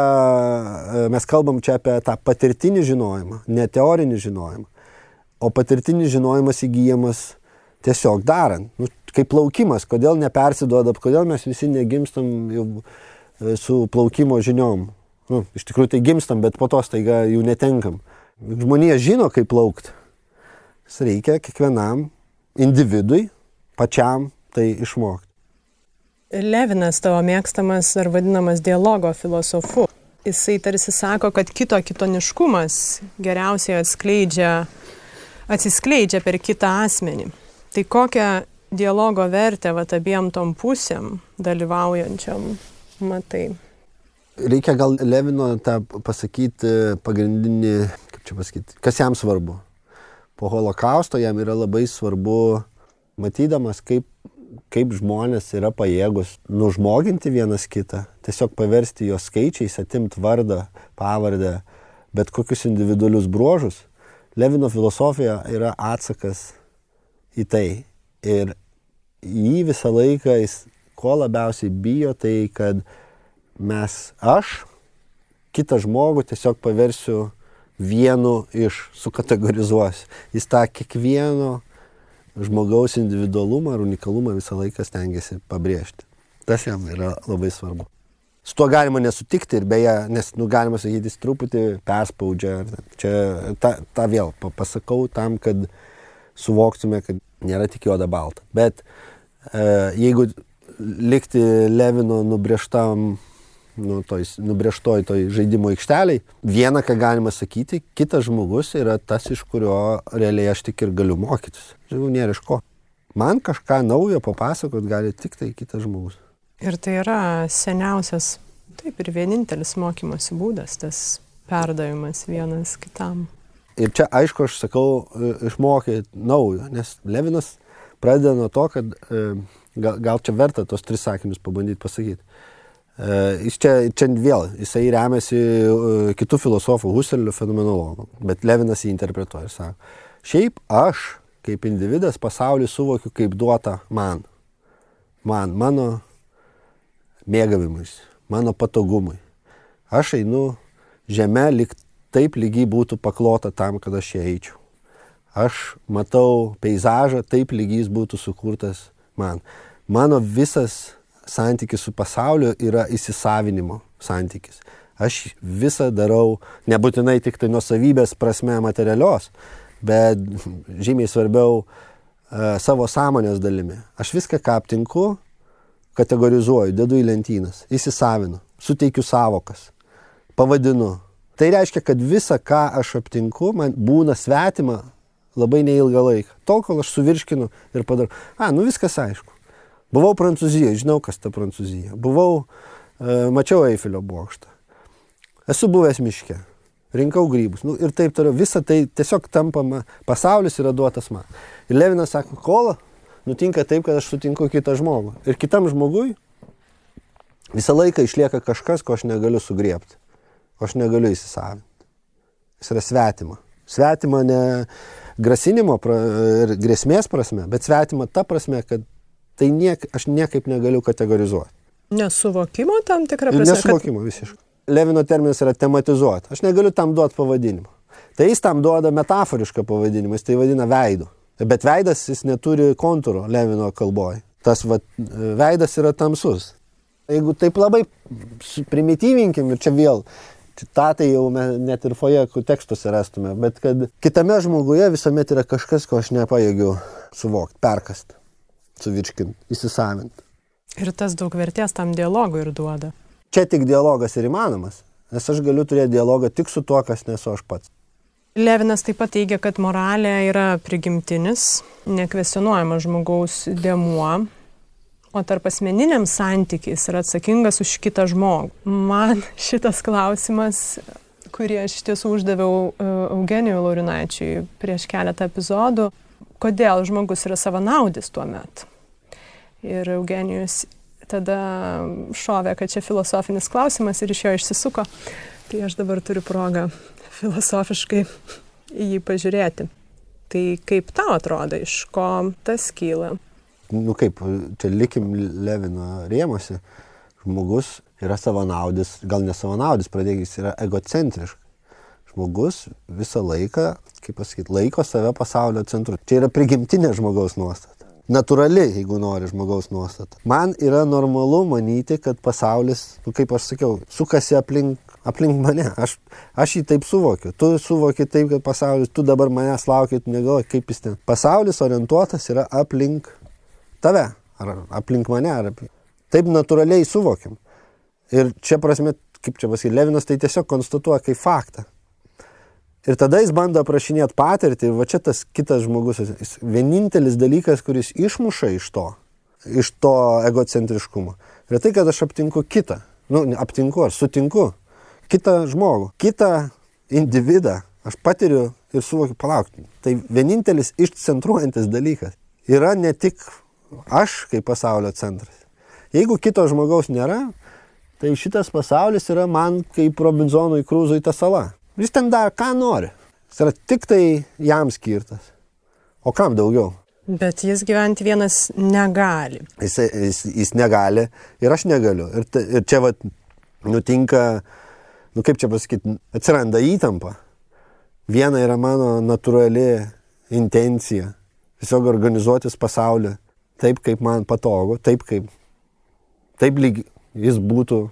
e, mes kalbam čia apie tą patirtinį žinojimą, ne teorinį žinojimą, o patirtinis žinojimas įgyjamas tiesiog darant. Nu, kaip plaukimas, kodėl nepersiduoda, kodėl mes visi negimstam jau e, su plaukimo žiniom. Nu, iš tikrųjų tai gimstam, bet po to staiga jų netenkam. Žmonija žino, kaip plaukti. Reikia kiekvienam individui pačiam tai išmokti. Levinas tavo mėgstamas ar vadinamas dialogo filosofu. Jisai tarsi sako, kad kito kitoniškumas geriausiai atskleidžia, atsiskleidžia per kitą asmenį. Tai kokią dialogo vertę vat abiem tom pusėm dalyvaujančiam matai? Reikia gal Levino tą pasakyti pagrindinį, kaip čia pasakyti, kas jam svarbu. Po holokausto jam yra labai svarbu, matydamas, kaip kaip žmonės yra pajėgus nužmoginti vienas kitą, tiesiog paversti jos skaičiais, atimti vardą, pavardę, bet kokius individualius bruožus. Levino filosofija yra atsakas į tai. Ir jį visą laiką jis ko labiausiai bijo, tai kad mes, aš, kitą žmogų tiesiog paversiu vienu iš, sukategorizuosiu. Jis tą kiekvieno žmogaus individualumą ar unikalumą visą laiką stengiasi pabrėžti. Tas jam yra labai svarbu. Su tuo galima nesutikti ir beje, nes, nu, galima sakyti, jis truputį perspaudžia. Čia tą, tą vėl pasakau tam, kad suvoktume, kad nėra tik juoda balta. Bet e, jeigu likti Levino nubrėžtam nu, toj, nubrieštoj toj žaidimo aikšteliai. Viena, ką galima sakyti, kitas žmogus yra tas, iš kurio realiai aš tik ir galiu mokytis. Žinau, nėra iš ko. Man kažką naujo papasakot gali tik tai kitas žmogus. Ir tai yra seniausias, taip ir vienintelis mokymosi būdas, tas perdavimas vienas kitam. Ir čia, aišku, aš sakau, e, išmokyti naujo, nes Levinas pradeda nuo to, kad e, gal, gal čia verta tos tris sakinius pabandyti pasakyti jis čia, čia vėl, jisai remiasi e, kitų filosofų, Husserlių fenomenologų, bet Levinas jį interpretuoja ir sako, šiaip aš kaip individas pasaulį suvokiu kaip duota man. Man, mano mėgavimais, mano patogumui. Aš einu žemė, lyg taip lygiai būtų paklota tam, kad aš ją eičiau. Aš matau peizažą, taip lygiai jis būtų sukurtas man. Mano visas santykis su pasauliu yra įsisavinimo santykis. Aš visą darau, nebūtinai tik tai nuosavybės prasme materialios, bet žymiai svarbiau uh, savo sąmonės dalimi. Aš viską, ką aptinku, kategorizuoju, dedu į lentynas, įsisavinu, suteikiu savokas, pavadinu. Tai reiškia, kad visa, ką aš aptinku, man būna svetima labai neilgą laiką. Tol, kol aš suvirškinu ir padarau. A, nu viskas aišku. Buvau Prancūzijoje, žinau, kas ta Prancūzija. Buvau, e, mačiau Eifelio bokštą. Esu buvęs miške, rinkau grybus. Nu, ir taip toliau. Visa tai tiesiog tampama, pasaulis yra duotas man. Ir Levinas sako, kol nutinka taip, kad aš sutinku kitą žmogų. Ir kitam žmogui visą laiką išlieka kažkas, ko aš negaliu sugriepti. Ko aš negaliu įsisavinti. Jis yra svetima. Svetima ne grasinimo pra, ir grėsmės prasme, bet svetima ta prasme, kad tai niek, aš niekaip negaliu kategorizuoti. Nesuvokimo tam tikrą prasme. Nesuvokimo kad... visiškai. Levino terminas yra tematizuoti. Aš negaliu tam duoti pavadinimą. Tai jis tam duoda metaforišką pavadinimą, jis tai vadina veidu. Bet veidas jis neturi kontūro Levino kalboje. Tas va, veidas yra tamsus. Jeigu taip labai primityvinkim ir čia vėl, citatai jau net ir foje tekstuose rastume, bet kad kitame žmoguje visuomet yra kažkas, ko aš nepajėgiu suvokti, perkasti, suvirškinti, įsisavinti. Ir tas daug vertės tam dialogui ir duoda. Čia tik dialogas ir įmanomas, nes aš galiu turėti dialogą tik su tuo, kas nesu aš pats. Levinas taip pat teigia, kad moralė yra prigimtinis, nekvesionuojamas žmogaus dėmuo, o tarp asmeniniam santykiais yra atsakingas už kitą žmogų. Man šitas klausimas, kurį aš tiesų uždaviau e, Eugenijui Laurinaičiui prieš keletą epizodų, kodėl žmogus yra savanaudis tuo metu. Ir Eugenijus tada šovė, kad čia filosofinis klausimas ir iš jo išsisuko. Tai aš dabar turiu progą filosofiškai į jį pažiūrėti. Tai kaip tau atrodo, iš ko tas kyla? Nu kaip, čia likim Levino rėmose, žmogus yra savanaudis, gal ne savanaudis, pradėkis, jis yra egocentriškas. Žmogus visą laiką, kaip pasakyti, laiko save pasaulio centru. Čia yra prigimtinė žmogaus nuostata. Naturali, jeigu nori, žmogaus nuostata. Man yra normalu manyti, kad pasaulis, nu, kaip aš sakiau, sukasi aplink aplink mane. Aš, aš jį taip suvokiu. Tu suvoki taip, kad pasaulis, tu dabar manęs lauki, tu negalvoji, kaip jis ten. Pasaulis orientuotas yra aplink tave, ar aplink mane, ar aplink. Taip natūraliai suvokiam. Ir čia prasme, kaip čia pasakyti, Levinas tai tiesiog konstatuoja kaip faktą. Ir tada jis bando aprašinėti patirtį ir va čia tas kitas žmogus, jis vienintelis dalykas, kuris išmuša iš to, iš to egocentriškumo. Ir tai, kad aš aptinku kitą. Nu, aptinku ar sutinku kitą žmogų, kitą individą. Aš patiriu ir suvokiu, palaukti. Tai vienintelis išcentruojantis dalykas yra ne tik aš kaip pasaulio centras. Jeigu kito žmogaus nėra, tai šitas pasaulis yra man kaip Robinsonui Krūzui ta sala. Jis ten dar ką nori. Jis yra tik tai jam skirtas. O kam daugiau? Bet jis gyventi vienas negali. Jis, jis, jis negali ir aš negaliu. Ir, ir čia vat, nutinka nu kaip čia pasakyti, atsiranda įtampa. Viena yra mano natūrali intencija tiesiog organizuotis pasaulį taip, kaip man patogu, taip, kaip, taip lyg jis būtų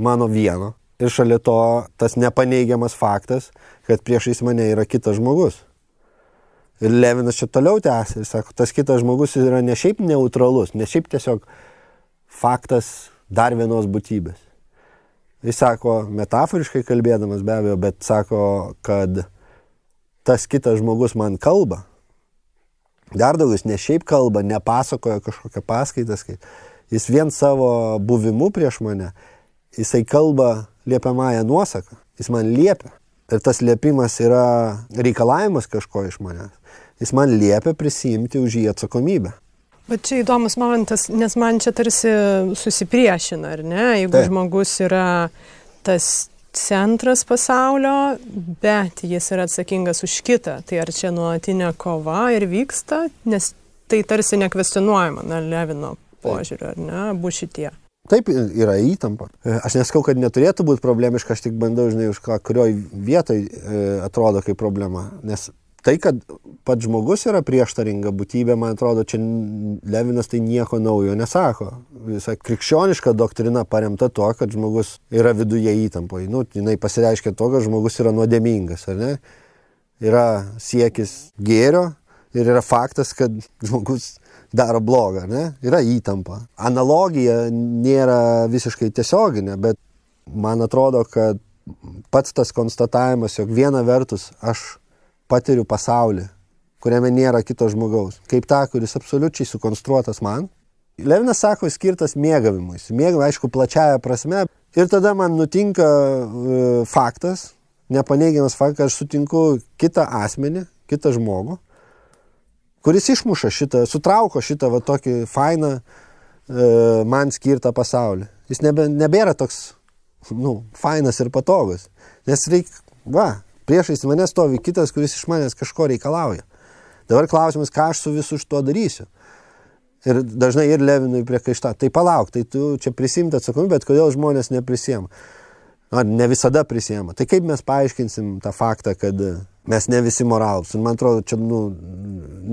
mano vieno. Ir šalia to tas nepaneigiamas faktas, kad priešais mane yra kitas žmogus. Ir Levinas čia toliau tęsia ir sako, tas kitas žmogus yra ne šiaip neutralus, ne šiaip tiesiog faktas dar vienos būtybės. Jis sako, metaforiškai kalbėdamas be abejo, bet sako, kad tas kitas žmogus man kalba. Dar daugiau, jis ne šiaip kalba, nepasakoja kažkokią paskaitą, jis vien savo buvimu prieš mane, jisai kalba liepiamąją nuosaką, jis man liepia. Ir tas liepimas yra reikalavimas kažko iš manęs. Jis man liepia prisimti už jį atsakomybę. Bet čia įdomus momentas, nes man čia tarsi susipriešina, ar ne? Jeigu Taip. žmogus yra tas centras pasaulio, bet jis yra atsakingas už kitą, tai ar čia nuolatinė kova ir vyksta, nes tai tarsi nekvestionuojama, na, Levino požiūriu, ar ne, abu šitie. Taip yra įtampa. E, Aš neskau, kad neturėtų būti problemiška, aš tik bandau, žinai, už ką, kurioj vietoj e, atrodo kaip problema. Nes tai, kad pats žmogus yra prieštaringa būtybė, man atrodo, čia Levinas tai nieko naujo nesako. Visa krikščioniška doktrina paremta tuo, kad žmogus yra viduje įtampoje. Nu, jinai pasireiškia to, kad žmogus yra nuodėmingas, ar ne? Yra siekis gėrio ir yra faktas, kad žmogus daro blogą, ne? Yra įtampa. Analogija nėra visiškai tiesioginė, bet man atrodo, kad pats tas konstatavimas, jog viena vertus aš patiriu pasaulį, kuriame nėra kito žmogaus, kaip tą, kuris absoliučiai sukonstruotas man. Levinas sako, skirtas mėgavimui. Mėgavimui, aišku, plačiaja prasme. Ir tada man nutinka e, faktas, nepaneigiamas faktas, kad aš sutinku kitą asmenį, kitą žmogų, kuris išmuša šitą, sutrauko šitą va tokį fainą e, man skirtą pasaulį. Jis nebe, nebėra toks, nu, fainas ir patogus. Nes reikia, va, priešais mane stovi kitas, kuris iš manęs kažko reikalauja. Dabar klausimas, ką aš su visu šituo darysiu. Ir dažnai ir Levinui priekaišta. Tai palauk, tai tu čia prisimti atsakomybę, bet kodėl žmonės neprisėma? Ar ne visada prisėma. Tai kaip mes paaiškinsim tą faktą, kad mes ne visi moralus. Ir man atrodo, čia nu,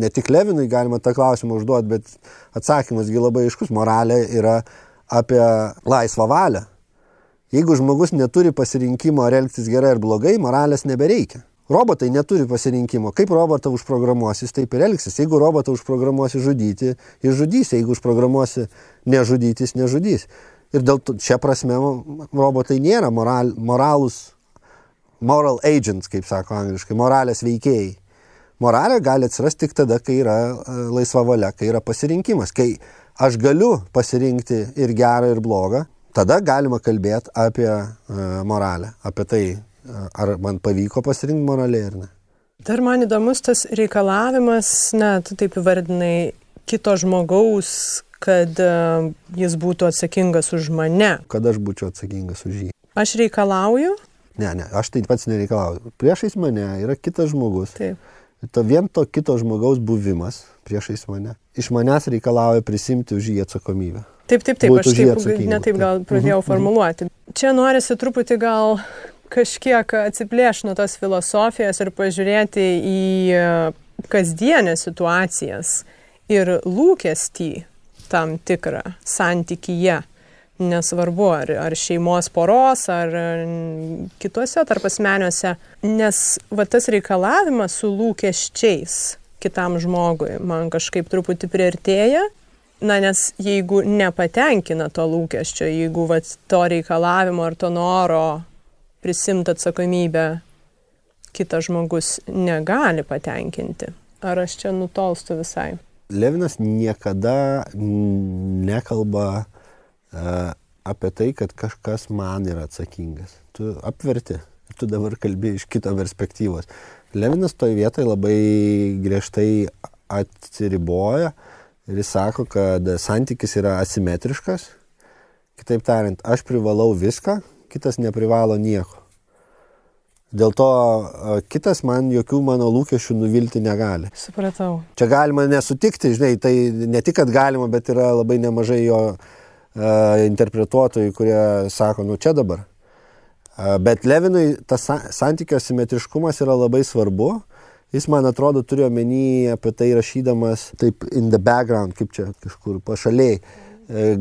ne tik Levinui galima tą klausimą užduoti, bet atsakymasgi labai aiškus. Moralė yra apie laisvą valią. Jeigu žmogus neturi pasirinkimo ar elgtis gerai ar blogai, moralės nebereikia. Robotai neturi pasirinkimo. Kaip robotą užprogramuosi, jis taip ir elgsis. Jeigu robotą užprogramuosi žudyti, jis žudys. Jeigu užprogramuosi nežudyti, jis nežudys. Ir dėl to šią prasme robotai nėra moral, moralus, moral agents, kaip sako angliškai, moralės veikėjai. Moralė gali atsirasti tik tada, kai yra e, laisva valia, kai yra pasirinkimas. Kai aš galiu pasirinkti ir gerą, ir blogą, tada galima kalbėti apie uh, moralę, apie tai, uh, ar man pavyko pasirinkti moraliai ar ne. Dar man įdomus tas reikalavimas, na, tu taip įvardinai, kito žmogaus, kad jis būtų atsakingas už mane. Kad aš būčiau atsakingas už jį. Aš reikalauju? Ne, ne, aš tai pats nereikalauju. Priešais mane yra kitas žmogus. Taip. To vien to kito žmogaus buvimas priešais mane iš manęs reikalauja prisimti už jį atsakomybę. Taip, taip, taip, Būti aš taip, ne taip gal pradėjau Mhm, formuluoti. Čia norisi truputį gal kažkiek atsiplėšti nuo tos filosofijos ir pažiūrėti į e, kasdienės situacijas ir lūkestį tam tikrą santykyje. Nesvarbu, ar, ar šeimos poros, ar kituose tarpasmeniuose, nes va tas reikalavimas su lūkesčiais kitam žmogui man kažkaip truputį priartėja Na, nes jeigu nepatenkina to lūkesčio, jeigu vat, to reikalavimo ar to noro prisimti atsakomybę kitas žmogus negali patenkinti, ar aš čia nutolstu visai? Levinas niekada nekalba apie tai, kad kažkas man yra atsakingas. Tu apverti, tu dabar kalbi iš kito perspektyvos. Levinas toje vietoje labai griežtai atsiriboja ir jis sako, kad santykis yra asimetriškas. Kitaip tariant, aš privalau viską, kitas neprivalo nieko. Dėl to kitas man jokių mano lūkesčių nuvilti negali. Supratau. Čia galima nesutikti, žinai, tai ne tik, kad galima, bet yra labai nemažai jo uh, interpretuotojų, kurie sako, nu čia dabar. Uh, bet Levinui tas sa santykio simetriškumas yra labai svarbu. Jis, man atrodo, turi omeny apie tai rašydamas taip in the background, kaip čia kažkur pašaliai. E,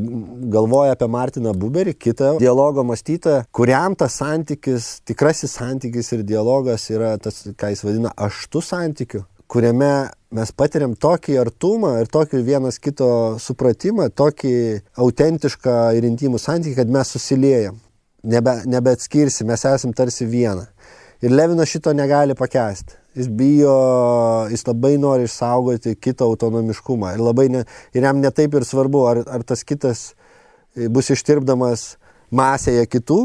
Galvoja apie Martiną Buberį, kitą dialogo mąstytoją, kuriam tas santykis, tikrasis santykis ir dialogas yra tas, ką jis vadina, aštų santykiu kuriame mes patiriam tokį artumą ir tokį vienas kito supratimą, tokį autentišką ir intimų santykį, kad mes susiliejam, nebe, nebeatskirsi, mes esam tarsi viena. Ir Levinas šito negali pakęsti. Jis bijo, jis labai nori išsaugoti kito autonomiškumą. Ir, ne, ir jam netaip ir svarbu, ar, ar tas kitas bus ištirpdamas masėje kitų,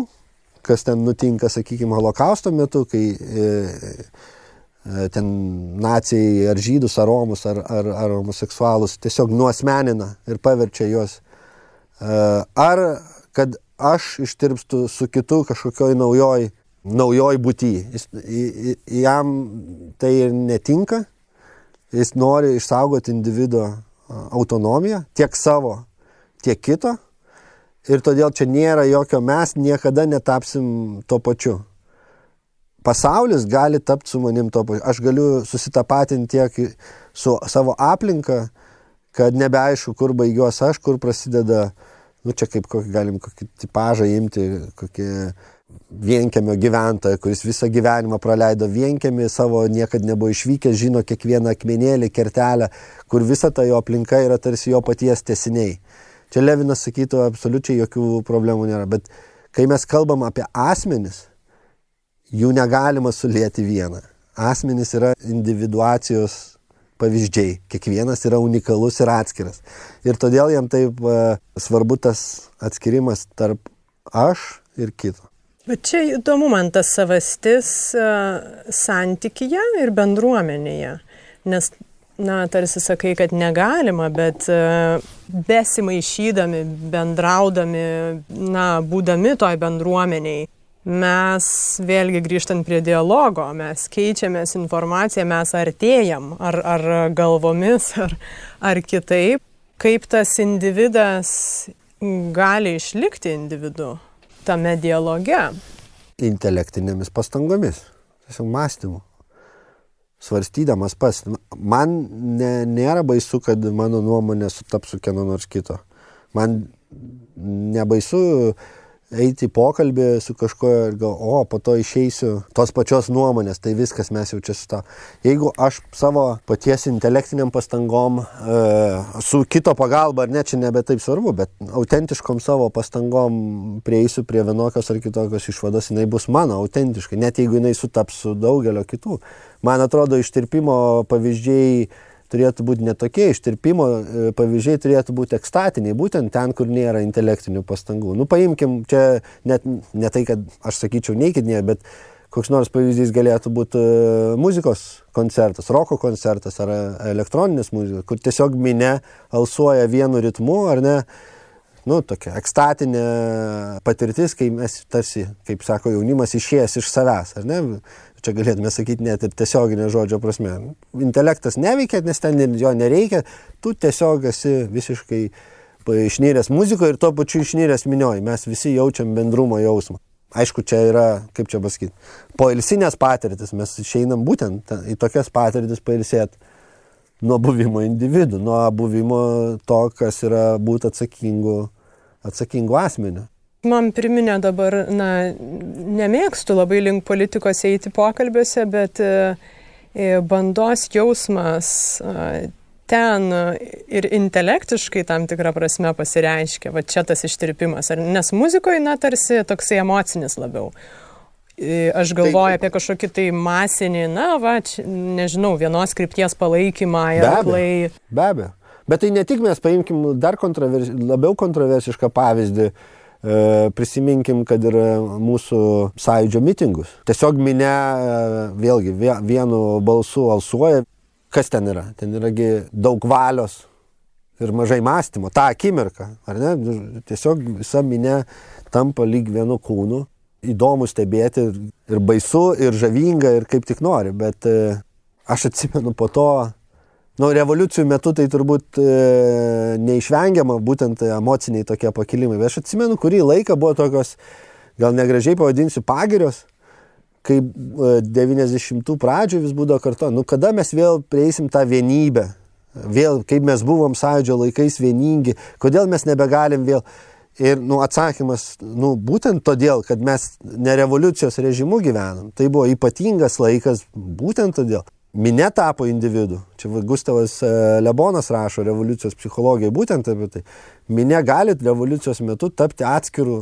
kas ten nutinka, sakykime, holokausto metu, kai e, ten nacijai ar žydus, ar romus, ar, ar, ar homoseksualus tiesiog nuosmenina ir paverčia juos. E, ar kad aš ištirpstu su kitu kažkokioj naujoj, naujoj būty. Jis, jam tai netinka, jis nori išsaugoti individuo autonomiją, tiek savo, tiek kito. Ir todėl čia nėra jokio mes niekada netapsim to pačiu. Pasaulis gali tapti su manim to pačiu. Aš galiu susitapatinti tiek su savo aplinka, kad nebeaišku, kur baigiuosi aš, kur prasideda, nu čia kaip kokį, galim kokį tipažą imti, kokį vienkėmio gyventoją, kuris visą gyvenimą praleido vienkėmį, savo niekad nebuvo išvykęs, žino kiekvieną akmenėlį, kertelę, kur visa ta jo aplinka yra tarsi jo paties tesiniai. Čia Levinas sakytų, absoliučiai jokių problemų nėra, bet kai mes kalbam apie asmenis, jų negalima sulėti vieną. Asmenys yra individuacijos pavyzdžiai, kiekvienas yra unikalus ir atskiras. Ir todėl jam taip uh, svarbu tas atskirimas tarp aš ir kito. Bet čia įdomu man tas savastis uh, santykyje ir bendruomenėje, nes, na, tarsi sakai, kad negalima, bet uh, besimaišydami, bendraudami, na, būdami toj bendruomeniai, mes vėlgi grįžtant prie dialogo, mes keičiamės informaciją, mes artėjam, ar, ar galvomis, ar, ar kitaip, kaip tas individas gali išlikti individu tame dialoge? Intelektinėmis pastangomis, tiesiog mąstymu. Svarstydamas pas, man ne, nėra baisu, kad mano nuomonė sutaps su kieno nors kito. Man nebaisu eiti į pokalbį su kažkuo ir gal, o, po to išeisiu tos pačios nuomonės, tai viskas mes jau čia su to. Jeigu aš savo paties intelektiniam pastangom, e, su kito pagalba, ar ne, čia nebe taip svarbu, bet autentiškom savo pastangom prieisiu prie vienokios ar kitokios išvados, jinai bus mano autentiškai, net jeigu jinai sutaps su daugelio kitų. Man atrodo, ištirpimo pavyzdžiai turėtų būti netokie, ištirpimo e, pavyzdžiai turėtų būti ekstatiniai, būtent ten, kur nėra intelektinių pastangų. Nu, paimkim, čia net ne tai, kad aš sakyčiau neikidinė, bet koks nors pavyzdys galėtų būti e, muzikos koncertas, roko koncertas ar elektroninės muzikos, kur tiesiog minė alsuoja vienu ritmu, ar ne, nu, tokia ekstatinė patirtis, kai mes tarsi, kaip sako jaunimas, išėjęs iš savęs, ar ne, čia galėtume sakyti net ir tiesioginė žodžio prasme. Intelektas neveikia, nes ten jo nereikia, tu tiesiog esi visiškai išnyręs muzikoje ir tuo pačiu išnyręs minioji. Mes visi jaučiam bendrumo jausmą. Aišku, čia yra, kaip čia pasakyti, poilsinės patirtis, mes išeinam būtent į tokias patirtis pailsėti nuo buvimo individų, nuo buvimo to, kas yra būti atsakingu, atsakingu asmeniu. Man priminė dabar, na, nemėgstu labai link politikos eiti pokalbiuose, bet e, e, bandos jausmas e, ten ir intelektiškai tam tikrą prasme pasireiškia, va čia tas ištirpimas, ar, nes muzikoje, na, tarsi toksai emocinis labiau. Aš galvoju tai, apie kažkokį tai masinį, na, va, čia, nežinau, vienos krypties palaikymą ir aklai. Be abejo. Bet tai ne tik mes paimkim dar kontrovers, labiau kontroversišką pavyzdį, uh, prisiminkim, kad ir mūsų sąjūdžio mitingus. Tiesiog minė e, vėlgi vienu balsu alsuoja. Kas ten yra? Ten yragi daug valios ir mažai mąstymo. Ta akimirka, ar ne? Tiesiog visa minė tampa lyg vienu kūnu. Įdomu stebėti ir, ir baisu, ir žavinga, ir kaip tik nori. Bet e, aš atsimenu po to Nu, revoliucijų metu tai turbūt e, neišvengiama būtent emociniai tokie pakilimai. Bet aš atsimenu, kurį laiką buvo tokios, gal negražiai pavadinsiu, pagirios, kai e, 90-ų pradžių vis būdavo kartu. Nu, kada mes vėl prieisim tą vienybę? Vėl, kaip mes buvom sąjūdžio laikais vieningi, kodėl mes nebegalim vėl. Ir nu, atsakymas, nu, būtent todėl, kad mes ne revoliucijos režimu gyvenam. Tai buvo ypatingas laikas, būtent todėl minė tapo individu. Čia Gustavas e, Lebonas rašo revoliucijos psichologijai būtent apie tai. Minė gali revoliucijos metu tapti atskirų,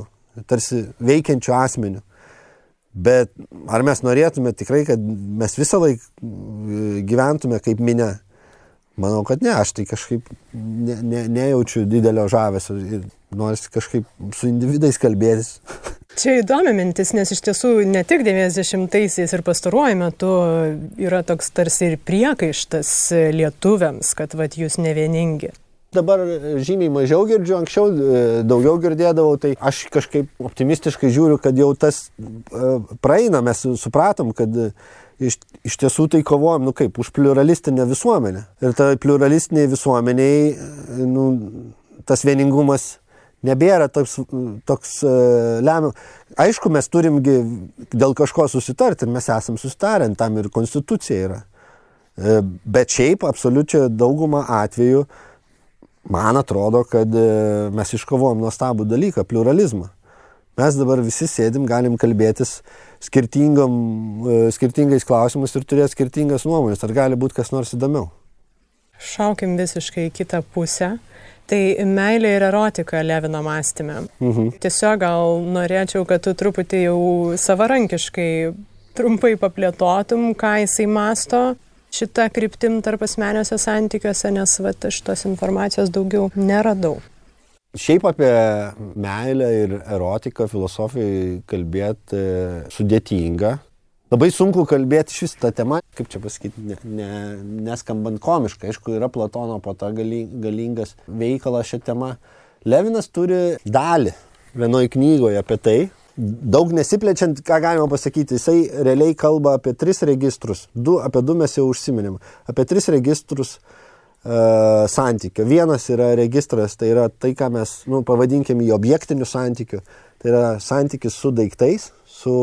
tarsi veikiančių asmenių. Bet ar mes norėtume tikrai, kad mes visą laiką e, gyventume kaip minė? Manau, kad ne, aš tai kažkaip ne, ne, nejaučiu didelio žavesio noriu kažkaip su individais kalbėtis. Čia įdomi mintis, nes iš tiesų ne tik 90-aisiais ir pastaruoju metu yra toks tarsi ir priekaištas lietuviams, kad vat, jūs ne vieningi. Dabar žymiai mažiau girdžiu, anksčiau e, daugiau girdėdavau, tai aš kažkaip optimistiškai žiūriu, kad jau tas e, praeina, mes supratom, kad iš, iš tiesų tai kovojam, nu kaip, už pluralistinę visuomenę. Ir ta pluralistiniai visuomeniai, nu, tas vieningumas nebėra toks, toks uh, lemiamas. Aišku, mes turimgi dėl kažko susitarti ir mes esam susitarę, tam ir konstitucija yra. Uh, bet šiaip absoliučiai daugumą atvejų man atrodo, kad uh, mes iškovojom nuostabų dalyką - pluralizmą. Mes dabar visi sėdim, galim kalbėtis skirtingais klausimus ir turėti skirtingas nuomonės. Ar gali būti kas nors įdomiau? Šaukim visiškai į kitą pusę. Tai meilė ir erotika Levino mąstymė. Mhm. Tiesiog gal norėčiau, kad tu truputį jau savarankiškai trumpai paplėtotum, ką jisai masto šitą kryptim tarp asmeniuose santykiuose, nes va, aš tos informacijos daugiau neradau. Šiaip apie meilę ir erotiką filosofijai kalbėti sudėtinga, labai sunku kalbėti šis tą temą, kaip čia pasakyti, ne, ne, neskambant komiškai. Aišku, yra Platono po to gali, galingas veikalas šią temą. Levinas turi dalį vienoje knygoje apie tai. Daug nesiplečiant, ką galima pasakyti, jisai realiai kalba apie tris registrus. Du, apie du mes jau užsiminėm. Apie tris registrus uh, santykio. Vienas yra registras, tai yra tai, ką mes nu, pavadinkim į objektinių santykių. Tai yra santykis su daiktais, su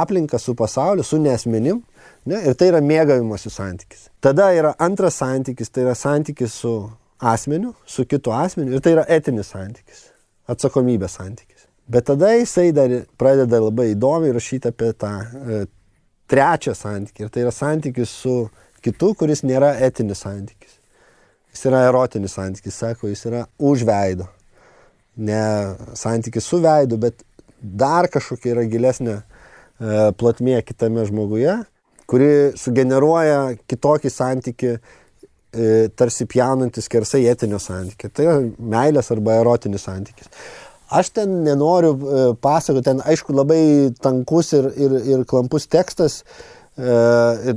aplinka, su pasauliu, su nesmenim. Ne, ir tai yra mėgavimosi santykis. Tada yra antras santykis, tai yra santykis su asmeniu, su kitu asmeniu. Ir tai yra etinis santykis, atsakomybės santykis. Bet tada jisai dar pradeda labai įdomiai rašyti apie tą e, trečią santykį. Ir tai yra santykis su kitu, kuris nėra etinis santykis. Jis yra erotinis santykis, sako, jis yra už veido. Ne santykis su veidu, bet dar kažkokia yra gilesnė plotmė kitame žmoguje, kuri sugeneruoja kitokį santyki, e, tarsi pjaunantis kersai etinio santykio. Tai yra meilės arba erotinis santykis. Aš ten nenoriu e, pasakoti, ten aišku labai tankus ir, ir, ir klampus tekstas, E,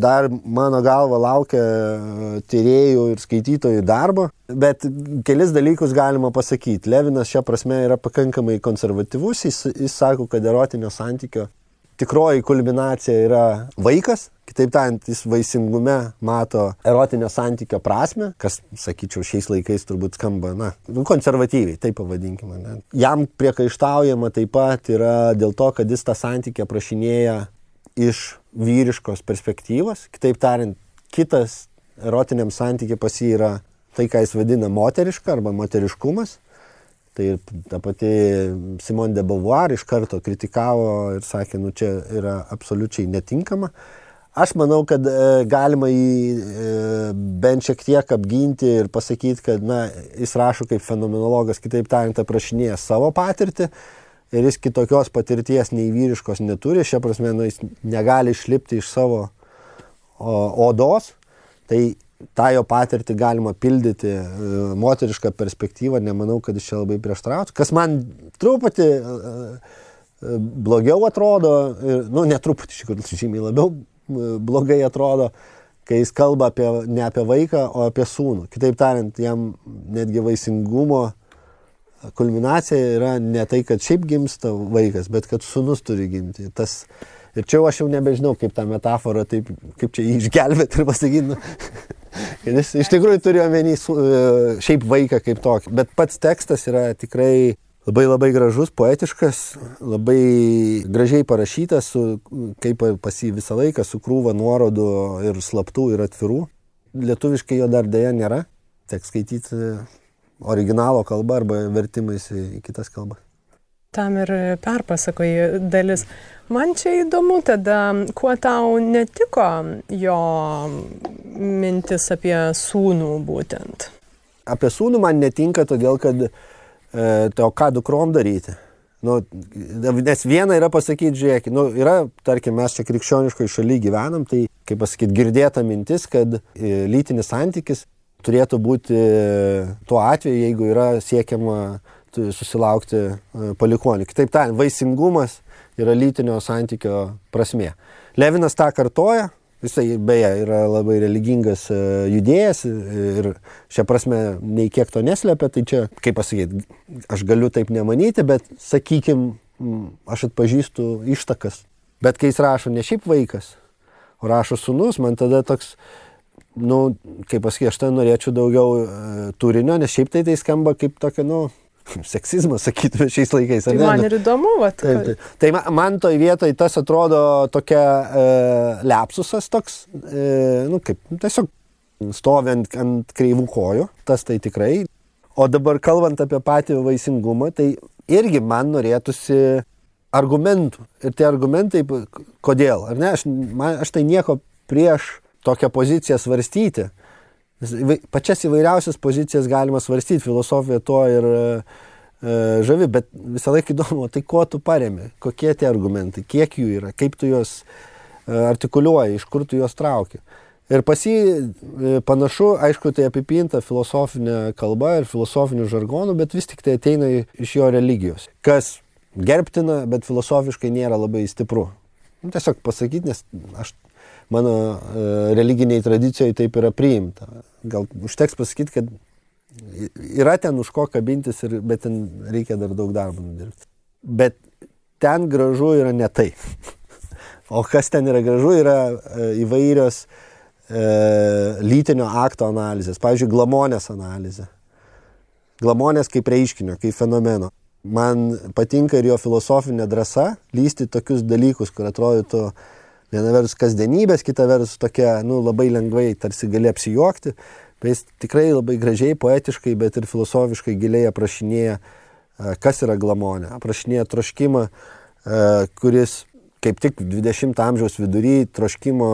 dar mano galva laukia e, tyriejų ir skaitytojų darbo, bet kelis dalykus galima pasakyti. Levinas šią prasme yra pakankamai konservatyvus, jis, jis sako, kad erotinio santykio tikroji kulminacija yra vaikas, kitaip tariant, jis vaisingume mato erotinio santykio prasme, kas, sakyčiau, šiais laikais turbūt skamba, na, nu, konservatyviai, taip pavadinkime. Ne? Jam priekaištaujama taip pat yra dėl to, kad jis tą santykį aprašinėja iš vyriškos perspektyvos, kitaip tariant, kitas erotiniam santykiai pas jį yra tai, ką jis vadina moteriška arba moteriškumas. Tai ta pati Simone de Beauvoir iš karto kritikavo ir sakė, nu čia yra absoliučiai netinkama. Aš manau, kad e, galima jį e, bent šiek tiek apginti ir pasakyti, kad na, jis rašo kaip fenomenologas, kitaip tariant, aprašinėja savo patirtį ir jis kitokios patirties nei vyriškos neturi, šia prasme nu, jis negali išlipti iš savo o, odos, tai tą jo patirtį galima pildyti e, moterišką perspektyvą, nemanau, kad jis čia labai prieštrautų. Kas man truputį e, e, blogiau atrodo, ir, nu, netruputį, iš tikrųjų, žymiai labiau blogai atrodo, kai jis kalba apie, ne apie vaiką, o apie sūnų. Kitaip tariant, jam netgi vaisingumo kulminacija yra ne tai, kad šiaip gimsta vaikas, bet kad sunus turi gimti. Tas, ir čia aš jau nebežinau, kaip tą metaforą, taip, kaip čia jį išgelbėti ir pasakyti. Nu, jis iš tikrųjų turi omeny e, šiaip vaiką kaip tokį. Bet pats tekstas yra tikrai labai labai gražus, poetiškas, labai gražiai parašytas, su, kaip pas jį visą laiką, su krūva nuorodų ir slaptų ir atvirų. Lietuviškai jo dar dėja nėra. Teks skaityti originalo kalba arba vertimais į kitas kalbas. Tam ir perpasakoji dalis. Man čia įdomu tada, kuo tau netiko jo mintis apie sūnų būtent. Apie sūnų man netinka todėl, kad e, tai o ką dukrom daryti. Nu, nes viena yra pasakyti, žiūrėk, nu, yra, tarkim, mes čia krikščioniškoje šalyje gyvenam, tai, kaip pasakyti, girdėta mintis, kad e, lytinis santykis turėtų būti tuo atveju, jeigu yra siekiama susilaukti e, palikonių. Kitaip tariant, vaisingumas yra lytinio santykio prasme. Levinas tą kartoja, jisai beje yra labai religingas e, judėjas ir šią prasme nei kiek to neslepia, tai čia, kaip pasakyti, aš galiu taip nemanyti, bet sakykim, aš atpažįstu ištakas. Bet kai jis rašo ne šiaip vaikas, o rašo sunus, man tada toks, nu, kaip pasakyti, aš ten norėčiau daugiau e, turinio, nes šiaip tai tai skamba kaip tokia, nu, seksizmas, sakytume, šiais laikais. Tai man ir įdomu, va. Taip, taip. Tai man toj vietoj tas atrodo tokia e, lepsusas toks, e, nu kaip, tiesiog stovint ant kreivų kojų, tas tai tikrai. O dabar kalbant apie patį vaisingumą, tai irgi man norėtųsi argumentų. Ir tie argumentai, kodėl, ar ne, aš, man, aš tai nieko prieš tokią poziciją svarstyti. Pačias įvairiausias pozicijas galima svarstyti, filosofija to ir e, žavi, bet visą laiką įdomu, tai kuo tu paremi, kokie tie argumentai, kiek jų yra, kaip tu juos e, artikuliuoji, iš kur tu juos trauki. Ir pas jį e, panašu, aišku, tai apipinta filosofinė kalba ir filosofinių žargonų, bet vis tik tai ateina iš jo religijos. Kas gerbtina, bet filosofiškai nėra labai stipru. Nu, tiesiog pasakyti, nes aš mano e, religiniai tradicijoje taip yra priimta. Gal užteks pasakyti, kad yra ten už ko kabintis, ir, bet ten reikia dar daug darbo nudirbti. Bet ten gražu yra ne tai. O kas ten yra gražu, yra e, įvairios e, lytinio akto analizės. Pavyzdžiui, glamonės analizė. Glamonės kaip reiškinio, kaip fenomeno. Man patinka ir jo filosofinė drąsa lysti tokius dalykus, kur atrodytų, uh, Viena vertus kasdienybės, kita vertus tokia, nu, labai lengvai tarsi gali apsijuokti, bet jis tikrai labai gražiai, poetiškai, bet ir filosofiškai giliai aprašinėja, kas yra glamonė. Aprašinėja troškimą, kuris kaip tik 20 amžiaus vidury troškimo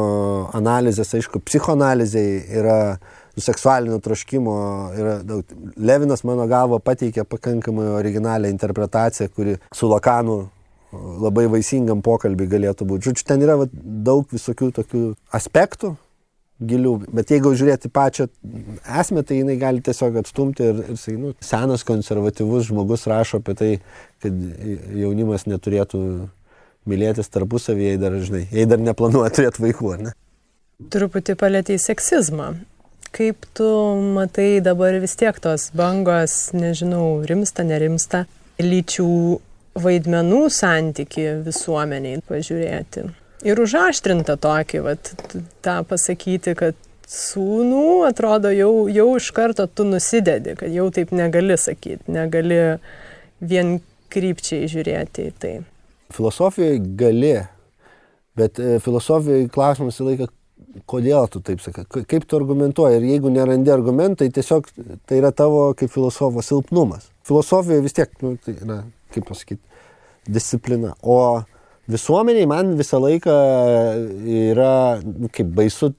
analizės, aišku, psichoanalizai yra seksualinio troškimo yra daug. Levinas mano galvo pateikė pakankamai originalią interpretaciją, kuri su Lakanu labai vaisingam pokalbį galėtų būti. Žodžiu, ten yra va, daug visokių tokių aspektų gilių, bet jeigu žiūrėti pačią esmę, tai jinai gali tiesiog atstumti ir, ir sakai, nu, senas konservatyvus žmogus rašo apie tai, kad jaunimas neturėtų mylėtis tarpusavyje, jei dar, žinai, jei dar neplanuoja turėti vaikų, ar ne? Truputį palėtėjai seksizmą. Kaip tu matai dabar vis tiek tos bangos, nežinau, rimsta, nerimsta, lyčių vaidmenų santyki visuomeniai pažiūrėti. Ir užaštrinta tokį, vat, tą pasakyti, kad sūnų atrodo jau, jau iš karto tu nusidedi, kad jau taip negali sakyti, negali vien krypčiai žiūrėti į tai. Filosofijoje gali, bet e, filosofijoje klausimas į laiką, kodėl tu taip sakai, kaip tu argumentuoji ir jeigu nerandi argumentai, tiesiog tai yra tavo kaip filosofo silpnumas. Filosofijoje vis tiek, nu, tai yra kaip pasakyti, disciplina. O visuomeniai man visą laiką yra nu, kaip baisu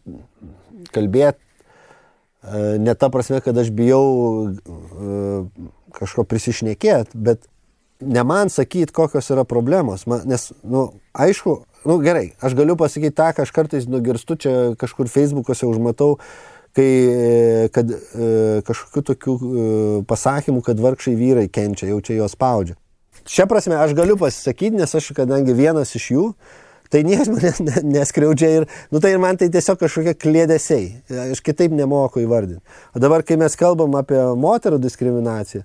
kalbėti, e, ne ta prasme, kad aš bijau e, kažko prisišnekėti, bet ne man sakyti, kokios yra problemos, man, nes, na, nu, aišku, nu, gerai, aš galiu pasakyti tą, ką aš kartais nugirstu, čia kažkur Facebook'ose užmatau, kai, kad e, kažkokių tokių pasakymų, kad vargšai vyrai kenčia, jau čia juos spaudžia. Šia prasme aš galiu pasisakyti, nes aš kadangi vienas iš jų, tai niekas manęs neskriaudžia ir, nu tai ir man tai tiesiog kažkokie klėdesiai. Aš kitaip nemoku įvardinti. O dabar, kai mes kalbam apie moterų diskriminaciją,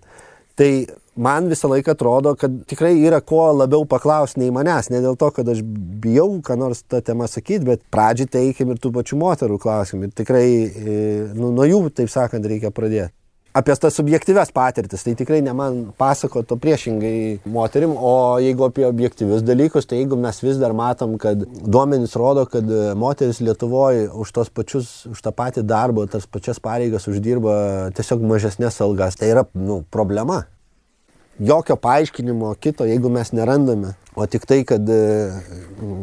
tai man visą laiką atrodo, kad tikrai yra ko labiau paklausti nei manęs. Ne dėl to, kad aš bijau, ką nors tą temą sakyti, bet pradžiai teikim ir tų pačių moterų klausimų. Ir tikrai e, nu, nuo jų, taip sakant, reikia pradėti apie tas subjektyves patirtis. Tai tikrai ne man pasakoto priešingai moterim, o jeigu apie objektyvius dalykus, tai jeigu mes vis dar matom, kad duomenys rodo, kad moteris Lietuvoje už tos pačius, už tą patį darbą, tas pačias pareigas uždirba tiesiog mažesnės algas, tai yra nu, problema. Jokio paaiškinimo kito, jeigu mes nerandame, o tik tai, kad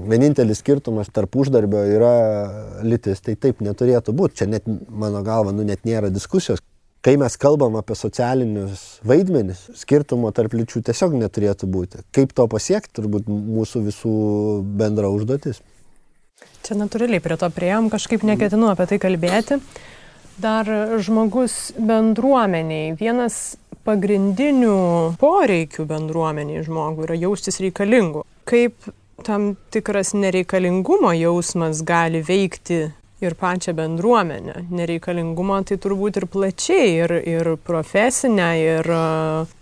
vienintelis skirtumas tarp uždarbio yra lytis, tai taip neturėtų būti. Čia net, mano galva, nu, net nėra diskusijos kai mes kalbam apie socialinius vaidmenis, skirtumo tarp lyčių tiesiog neturėtų būti. Kaip to pasiekti, turbūt mūsų visų bendra užduotis. Čia natūraliai prie to prieėm, kažkaip neketinu apie tai kalbėti. Dar žmogus bendruomeniai. Vienas pagrindinių poreikių bendruomeniai žmogui yra jaustis reikalingu. Kaip tam tikras nereikalingumo jausmas gali veikti ir pačią bendruomenę. Nereikalingumo tai turbūt ir plačiai, ir, ir profesinę, ir uh,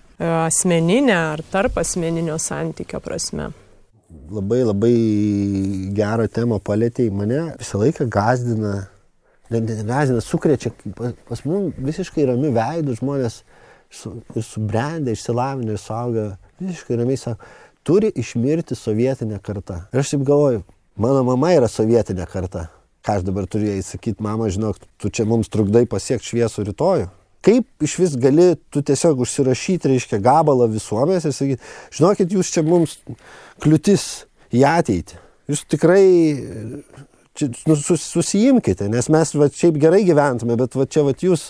asmeninę, ar tarp asmeninio santykio prasme labai labai gerą temą palėtėjai. Mane visą laiką gazdina, net negazdina, sukrečia, pas mus visiškai ramių veidų žmonės su, ir subrendę, išsilavinę suaugę, visiškai ramiai sako, turi išmirti sovietinė karta. Ir aš taip galvoju, mano mama yra sovietinė karta. Ką aš dabar turiu jai sakyti, mama, žinok, tu čia mums trukdai pasiekti šviesų rytojų. Kaip iš vis gali tu tiesiog užsirašyti, reiškia, gabalą visuomenės ir sakyti, žinokit, jūs čia mums kliūtis į ateitį. Jūs tikrai nu, sus, susijimkite, nes mes va, šiaip gerai gyventume, bet va, čia va, jūs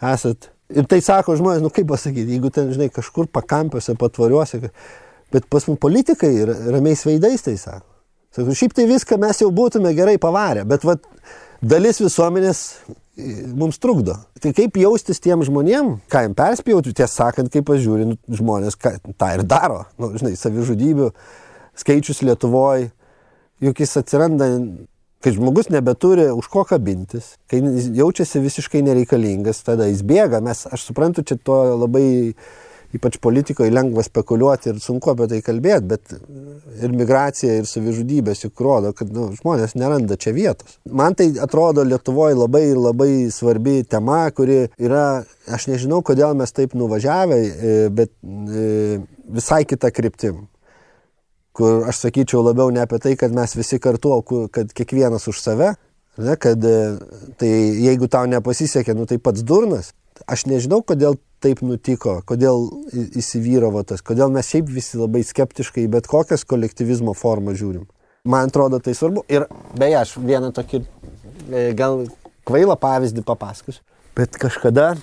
esat. Ir tai sako žmonės, nu kaip pasakyti, jeigu ten, žinai, kažkur pakampiuose, patvariuose, bet pas mus politikai ramiais veidais tai sako. Sako, šiaip tai viską mes jau būtume gerai pavarę, bet va, dalis visuomenės mums trukdo. Tai kaip jaustis tiem žmonėm, ką jam perspėjau, tiesą sakant, kaip pažiūri nu, žmonės, ką, tą ir daro. Nu, žinai, savižudybių skaičius Lietuvoje, juk jis atsiranda, kai žmogus nebeturi už ko kabintis, kai jaučiasi visiškai nereikalingas, tada jis bėga. Mes, aš suprantu, čia to labai ypač politikoje lengva spekuliuoti ir sunku apie tai kalbėti, bet ir migracija, ir savižudybės juk rodo, kad nu, žmonės neranda čia vietos. Man tai atrodo Lietuvoje labai labai svarbi tema, kuri yra, aš nežinau, kodėl mes taip nuvažiavę, e, bet e, visai kita kryptim kur aš sakyčiau labiau ne apie tai, kad mes visi kartu, kad kiekvienas už save, ne, kad e, tai jeigu tau nepasisekė, nu tai pats durnas. Aš nežinau, kodėl taip nutiko, kodėl įsivyravo tas, kodėl mes šiaip visi labai skeptiškai bet kokias kolektyvizmo formą žiūrim. Man atrodo tai svarbu. Ir beje, aš vieną tokį e, gal kvailą pavyzdį papasakosiu. Bet kažkada,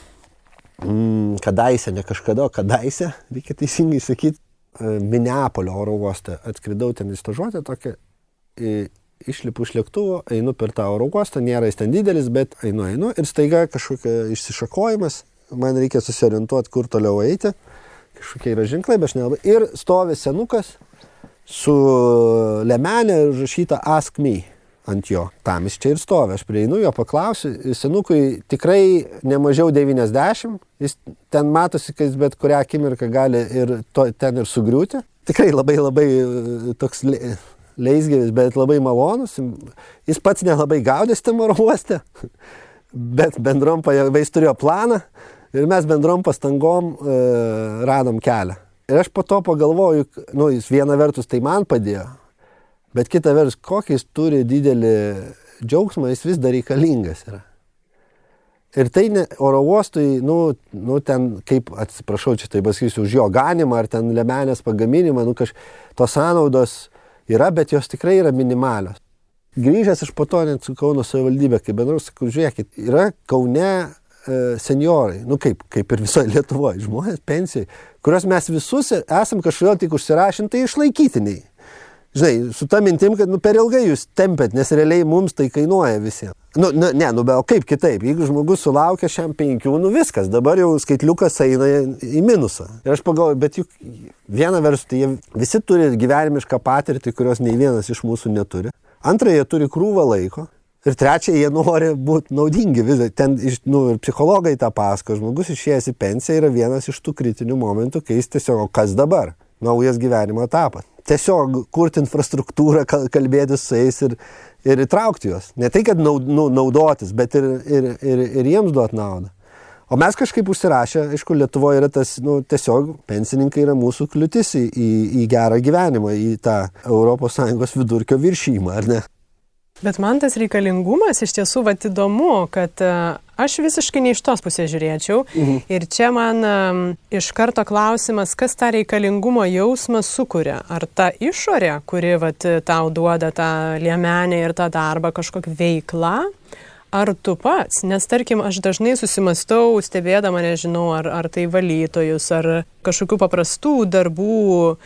mm, kadaise, ne kažkada, o kadaise, reikia teisingai sakyti, e, Minneapolio oro uoste atskridau ten į stažuotę tokią, išlipu iš lėktuvo, einu per tą oro uostą, nėra jis ten didelis, bet einu, einu ir staiga kažkokia išsišakojimas, man reikia susiorientuoti, kur toliau eiti. Kažkokie yra ženklai, bet aš nelabai. Ir stovi senukas su lemenė užrašyta Ask Me ant jo. Tam jis čia ir stovi. Aš prieinu jo, paklausiu. Senukui tikrai nemažiau 90. Jis ten matosi, kad jis bet kurią akimirką gali ir to, ten ir sugriūti. Tikrai labai labai e, toks leisgyvis, bet labai malonus. Jis pats nelabai gaudės tam oro uoste, bet bendrom pajėgais turėjo planą Ir mes bendrom pastangom e, radom kelią. Ir aš po to pagalvoju, nu, jis viena vertus tai man padėjo, bet kita vertus, kokį jis turi didelį džiaugsmą, jis vis dar reikalingas yra. Ir tai ne, oro uostui, nu, nu, ten, kaip, atsiprašau, čia tai pasakysiu, už jo ganimą ar ten lemenės pagaminimą, nu, kaž, tos sąnaudos yra, bet jos tikrai yra minimalios. Grįžęs aš po to net su Kauno savivaldybė, kai bendrau, sakau, žiūrėkit, yra Kaune seniorai, nu kaip, kaip ir visoje Lietuvoje, žmonės pensijai, kuriuos mes visus esam kažkodėl tik užsirašintai išlaikytiniai. Žinai, su ta mintim, kad nu, per ilgai jūs tempėt, nes realiai mums tai kainuoja visiems. Nu, nu, ne, nu, bet o kaip kitaip, jeigu žmogus sulaukia šiam penkių, nu viskas, dabar jau skaitliukas eina į minusą. Ir aš pagalvoju, bet juk viena vertus, tai jie visi turi gyvenimišką patirtį, kurios nei vienas iš mūsų neturi. Antra, jie turi krūvą laiko. Ir trečia, jie nori būti naudingi. Vis, ten iš, nu, ir psichologai tą pasako, žmogus išėjęs į pensiją yra vienas iš tų kritinių momentų, kai jis tiesiog, kas dabar? Naujas gyvenimo etapas. Tiesiog kurti infrastruktūrą, kalbėti su jais ir, ir įtraukti juos. Ne tai, kad naud, nu, naudotis, bet ir, ir, ir, ir jiems duoti naudą. O mes kažkaip užsirašę, aišku, Lietuvoje yra tas, nu, tiesiog pensininkai yra mūsų kliūtis į, į, į gerą gyvenimą, į tą ES vidurkio viršymą, ar ne? Bet man tas reikalingumas iš tiesų vat įdomu, kad uh, aš visiškai ne iš tos pusės žiūrėčiau. Mhm. Ir čia man um, iš karto klausimas, kas tą reikalingumo jausmą sukuria. Ar ta išorė, kuri vat, tau duoda tą liemenę ir tą darbą, kažkokią veiklą, ar tu pats? Nes tarkim, aš dažnai susimastau, stebėdama, nežinau, ar, ar tai valytojus, ar kažkokių paprastų darbų uh,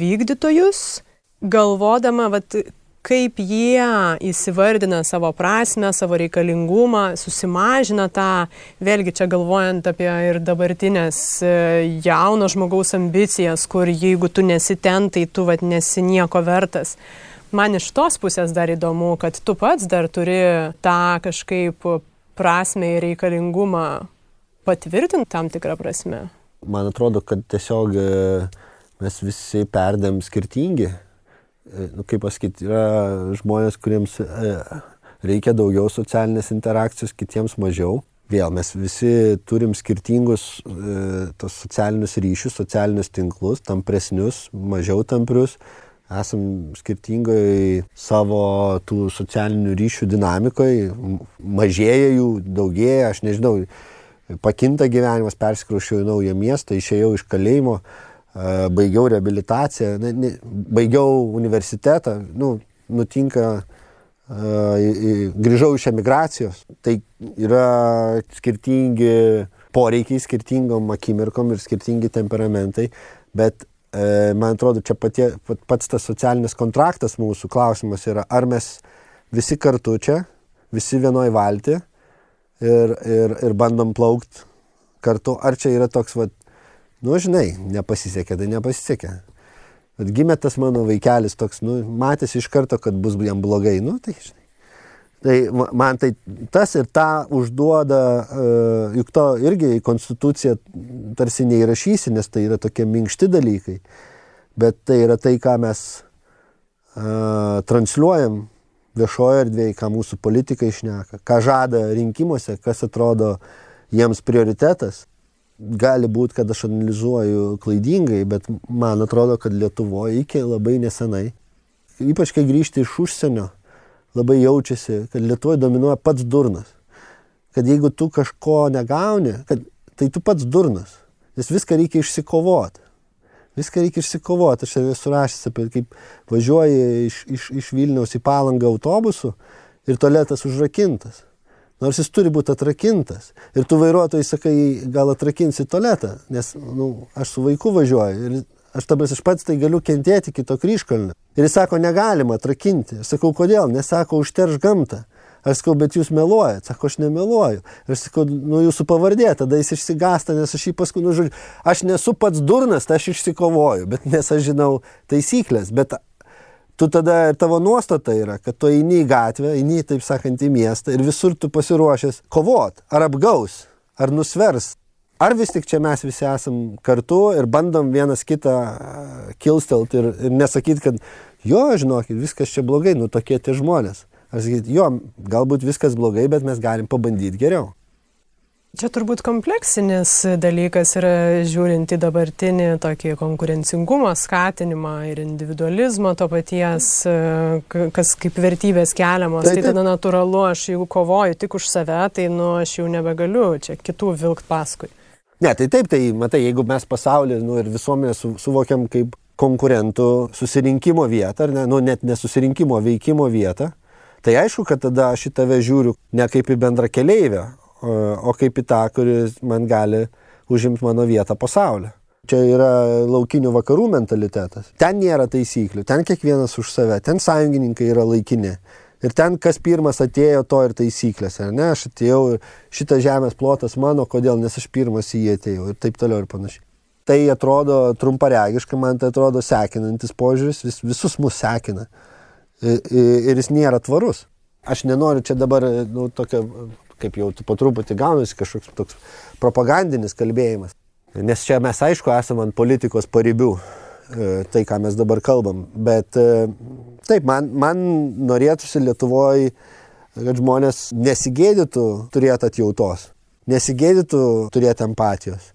vykdytojus, galvodama, vat, kaip jie įsivardina savo prasme, savo reikalingumą, susimažina tą, vėlgi čia galvojant apie ir dabartinės e, jauno žmogaus ambicijas, kur jeigu tu nesi ten, tai tu vat nesi nieko vertas. Man iš tos pusės dar įdomu, kad tu pats dar turi tą kažkaip prasme ir reikalingumą patvirtinti tam tikrą prasme. Man atrodo, kad tiesiog e, mes visi perdėm skirtingi nu, kaip pasakyti, yra žmonės, kuriems e, reikia daugiau socialinės interakcijos, kitiems mažiau. Vėl mes visi turim skirtingus e, tos socialinius ryšius, socialinius tinklus, tampresnius, mažiau tamprius. Esam skirtingai savo tų socialinių ryšių dinamikoje, mažėja jų, daugėja, aš nežinau, pakinta gyvenimas, persikraušiau į naują miestą, išėjau iš kalėjimo, baigiau reabilitaciją, ne, ne, baigiau universitetą, nu, nutinka, grįžau iš emigracijos. Tai yra skirtingi poreikiai, skirtingom akimirkom ir skirtingi temperamentai, bet man atrodo, čia patie, pats tas socialinis kontraktas mūsų klausimas yra, ar mes visi kartu čia, visi vienoj valti ir, ir, ir bandom plaukti kartu, ar čia yra toks, vat, nu, žinai, nepasisekė, tai nepasisekė. Bet gimė tas mano vaikelis toks, nu, matėsi iš karto, kad bus jam blogai, nu, tai žinai. Tai man tai tas ir tą užduoda, uh, juk to irgi į konstituciją tarsi neįrašysi, nes tai yra tokie minkšti dalykai, bet tai yra tai, ką mes uh, transliuojam viešoje erdvėje, ką mūsų politikai išneka, ką žada rinkimuose, kas atrodo jiems prioritetas gali būti, kad aš analizuoju klaidingai, bet man atrodo, kad Lietuvoje iki labai nesenai, ypač kai grįžti iš užsienio, labai jaučiasi, kad Lietuvoje dominuoja pats durnas. Kad jeigu tu kažko negauni, kad, tai tu pats durnas. Nes viską reikia išsikovoti. Viską reikia išsikovoti. Aš esu rašęs apie kaip važiuoji iš, iš, iš Vilniaus į Palangą autobusu ir tualetas užrakintas nors jis turi būti atrakintas. Ir tu vairuotojai sakai, gal atrakinsi tualetą, nes nu, aš su vaiku važiuoju ir aš tabas iš pats tai galiu kentėti kito kryškalnio. Ir jis sako, negalima atrakinti. Aš sakau, kodėl? Nesako, užterš gamtą. Aš sakau, bet jūs meluojat. Sako, aš nemeluoju. Aš sakau, nu jūsų pavardė, tada jis išsigasta, nes aš jį paskui, nu žodžiu, aš nesu pats durnas, tai aš išsikovoju, bet nes aš žinau taisyklės. Bet tu tada ir tavo nuostata yra, kad tu eini į gatvę, eini, taip sakant, į miestą ir visur tu pasiruošęs kovot, ar apgaus, ar nusvers. Ar vis tik čia mes visi esam kartu ir bandom vienas kitą kilstelt ir, ir nesakyti, kad jo, žinokit, viskas čia blogai, nu tokie tie žmonės. Ar sakyti, jo, galbūt viskas blogai, bet mes galim pabandyti geriau. Čia turbūt kompleksinis dalykas yra žiūrint į dabartinį tokį konkurencingumo skatinimą ir individualizmo to paties, kas kaip vertybės keliamos. Tai, tai tada natūralu, aš jeigu kovoju tik už save, tai nu, aš jau nebegaliu čia kitų vilkt paskui. Ne, tai taip, tai matai, jeigu mes pasaulį nu, ir visuomenę su, suvokiam kaip konkurentų susirinkimo vietą, ar ne, nu, net nesusirinkimo veikimo vietą, tai aišku, kad tada aš į tave žiūriu ne kaip į bendrą keleivę, o kaip į tą, kuris man gali užimti mano vietą pasaulio. Čia yra laukinių vakarų mentalitetas. Ten nėra taisyklių, ten kiekvienas už save, ten sąjungininkai yra laikini. Ir ten, kas pirmas atėjo, to ir taisyklės, ar ne? Aš atėjau, šitas žemės plotas mano, kodėl, nes aš pirmas į jį atėjau ir taip toliau ir panašiai. Tai atrodo trumparegiškai, man tai atrodo sekinantis požiūris, vis, visus mus sekina. Ir, ir jis nėra tvarus. Aš nenoriu čia dabar, nu, tokia kaip jau po truputį gaunasi kažkoks toks propagandinis kalbėjimas. Nes čia mes aišku esame ant politikos paribių, e, tai ką mes dabar kalbam. Bet e, taip, man, man norėtųsi Lietuvoje, kad žmonės nesigėdytų turėti atjautos, nesigėdytų turėti empatijos,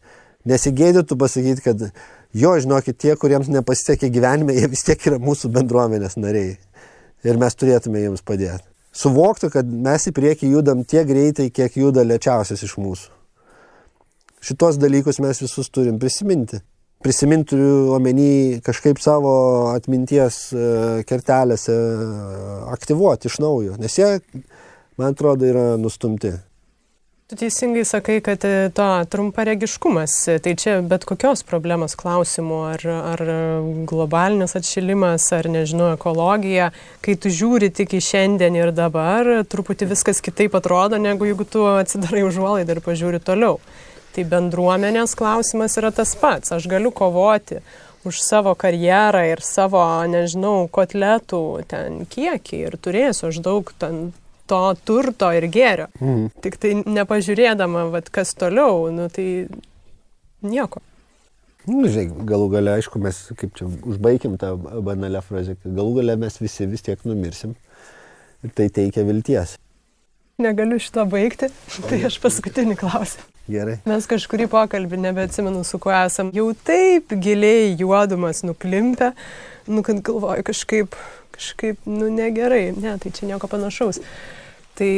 nesigėdytų pasakyti, kad jo, žinokit, tie, kuriems nepasisekė gyvenime, jie vis tiek yra mūsų bendruomenės nariai. Ir mes turėtume jiems padėti suvoktų, kad mes į priekį judam tiek greitai, kiek juda lėčiausias iš mūsų. Šitos dalykus mes visus turim prisiminti. Prisiminti turiu omeny kažkaip savo atminties e, kertelėse e, aktyvuoti iš naujo, nes jie, man atrodo, yra nustumti. Tu teisingai sakai, kad e, to trumparegiškumas, e, tai čia bet kokios problemos klausimų, ar, ar globalinis atšilimas, ar nežinau, ekologija, kai tu žiūri tik į šiandien ir dabar, truputį viskas kitaip atrodo, negu jeigu tu atsidarai užuolaidą ir pažiūri toliau. Tai bendruomenės klausimas yra tas pats. Aš galiu kovoti už savo karjerą ir savo, nežinau, kotletų ten kiekį ir turėsiu aš daug ten to turto ir gėrio. Mhm. Tik tai nepažiūrėdama, vat, kas toliau, nu, tai nieko. Nu, žiūrėk, galų gale, aišku, mes kaip čia užbaigim tą banalią frazę, kad galų gale mes visi vis tiek numirsim ir tai teikia vilties. Negaliu šito baigti, tai aš paskutinį klausimą. Gerai. Mes kažkurį pokalbį, nebeatsimenu, su kuo esam, jau taip giliai juodumas nuklimpę, nu, kad galvoju kažkaip, kažkaip, nu, negerai, ne, tai čia nieko panašaus. Tai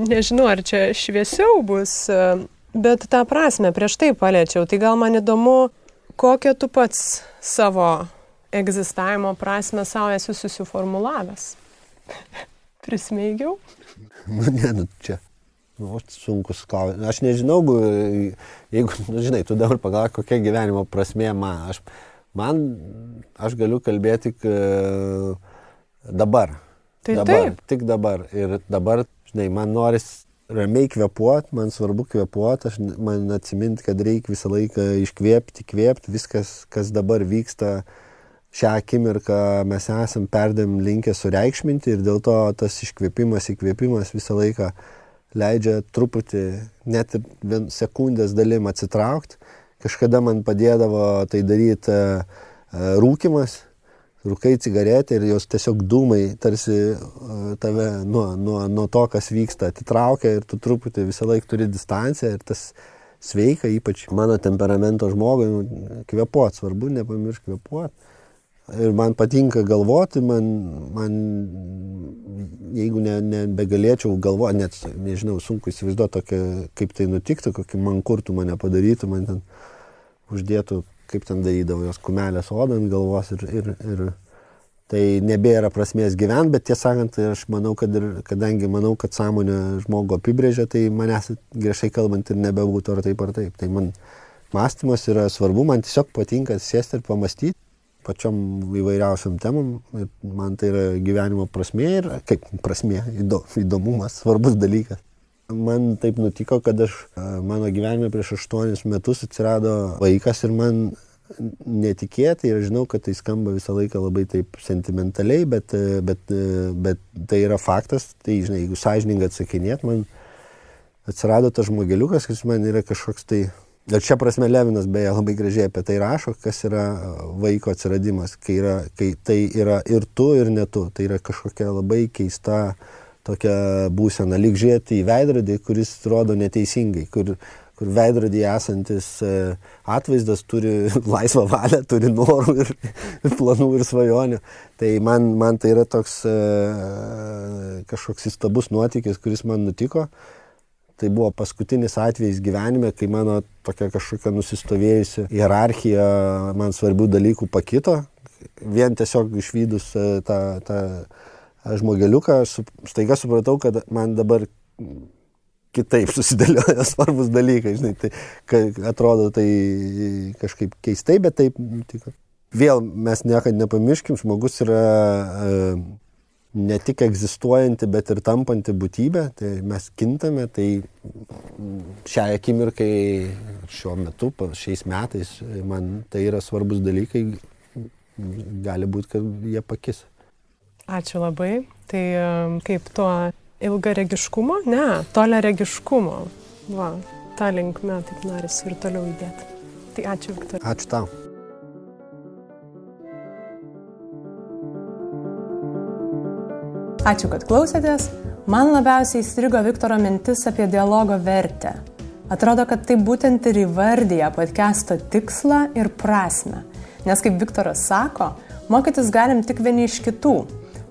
nežinau, ar čia šviesiau bus, bet tą prasme prieš tai paliečiau. Tai gal man įdomu, kokią tu pats savo egzistavimo prasme savo esi susiformulavęs. Prismeigiau? Nu, ne, nu, čia. Nu, sunkus klausimas. Aš nežinau, jeigu, nu, žinai, tu dabar pagalvoji, kokia gyvenimo prasmė man. Aš, man, aš galiu kalbėti tik dabar. Tai dabar, taip. Tik dabar. Ir dabar, žinai, man noris ramiai kvepuoti, man svarbu kvepuoti, aš man atsiminti, kad reikia visą laiką iškvėpti, kvėpti, viskas, kas dabar vyksta šią akimirką mes esam perdėm linkę sureikšminti ir dėl to tas iškvėpimas, įkvėpimas visą laiką leidžia truputį, net ir sekundės dalim atsitraukti. Kažkada man padėdavo tai daryti e, rūkimas, rūkai cigaretę ir jos tiesiog dūmai tarsi tave nuo, nuo, nuo to, kas vyksta, atitraukia ir tu truputį visą laiką turi distanciją ir tas sveika, ypač mano temperamento žmogui, nu, kvepuot, svarbu nepamiršti kvepuot. Ir man patinka galvoti, man, man jeigu ne, nebegalėčiau galvoti, net, nežinau, sunku įsivaizduoti kaip tai nutiktų, kokį man kurtų mane padarytų, man ten uždėtų kaip ten darydavo jos kumelės odą ant galvos ir, ir, ir tai nebėra prasmės gyventi, bet tiesą sakant, aš manau, kad ir, kadangi manau, kad sąmonė žmogų apibrėžia, tai manęs griežtai kalbant ir nebebūtų ar taip ar taip. Tai man mąstymas yra svarbu, man tiesiog patinka sėsti ir pamastyti pačiom įvairiausiam temam man tai yra gyvenimo prasmė ir kaip prasmė, įdomumas, svarbus dalykas. Man taip nutiko, kad aš mano gyvenime prieš aštuonis metus atsirado vaikas ir man netikėtai ir žinau, kad tai skamba visą laiką labai taip sentimentaliai, bet, bet, bet tai yra faktas, tai žinai, jeigu sąžininkai atsakinėt, man atsirado tas žmogeliukas, kas man yra kažkoks tai, ir čia prasme Levinas beje labai gražiai apie tai rašo, kas yra vaiko atsiradimas, kai, yra, kai tai yra ir tu, ir ne tu, tai yra kažkokia labai keista tokia būsena, lyg žiūrėti į veidrodį, kuris rodo neteisingai, kur, kur veidrodį esantis e, atvaizdas turi laisvą valią, turi norų ir, ir planų ir svajonių. Tai man, man tai yra toks e, kažkoks įstabus nuotykis, kuris man nutiko. Tai buvo paskutinis atvejis gyvenime, kai mano tokia kažkokia nusistovėjusi hierarchija man svarbių dalykų pakito. Vien tiesiog išvydus e, tą, tą žmogeliuką, su, staiga supratau, kad man dabar kitaip susidėlioja svarbus dalykai, žinai, tai atrodo tai kažkaip keistai, bet taip nutiko. Vėl mes niekada nepamirškim, žmogus yra e, ne tik egzistuojanti, bet ir tampanti būtybė, tai mes kintame, tai šią akimirkai, šiuo metu, šiais metais, man tai yra svarbus dalykai, gali būti, kad jie pakis. Ačiū labai. Tai kaip tuo ilgaregiškumo? Ne, toleregiškumo. Va, tą linkmę taip norisi ir toliau įdėti. Tai ačiū, Viktor. Ačiū tau. Ačiū, kad klausėtės. Man labiausiai įstrigo Viktoro mintis apie dialogo vertę. Atrodo, kad tai būtent ir įvardyja podcast'o tikslą ir prasme. Nes kaip Viktoras sako, mokytis galim tik vieni iš kitų,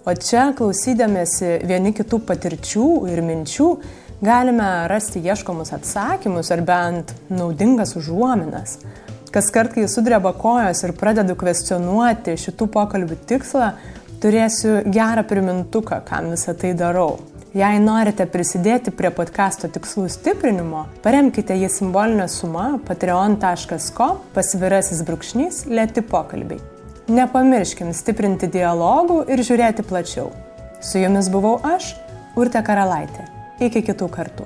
O čia, klausydamėsi vieni kitų patirčių ir minčių, galime rasti ieškomus atsakymus ar bent naudingas užuominas. Kas kart, kai sudreba kojos ir pradedu kvestionuoti šitų pokalbių tikslą, turėsiu gerą primintuką, kam visą tai darau. Jei norite prisidėti prie podkasto tikslų stiprinimo, paremkite jį simbolinę sumą patreon.com pasvirasis brūkšnys lėti pokalbiai. Nepamirškim stiprinti dialogų ir žiūrėti plačiau. Su jumis buvau aš, Urte Karalaitė. Iki kitų kartų.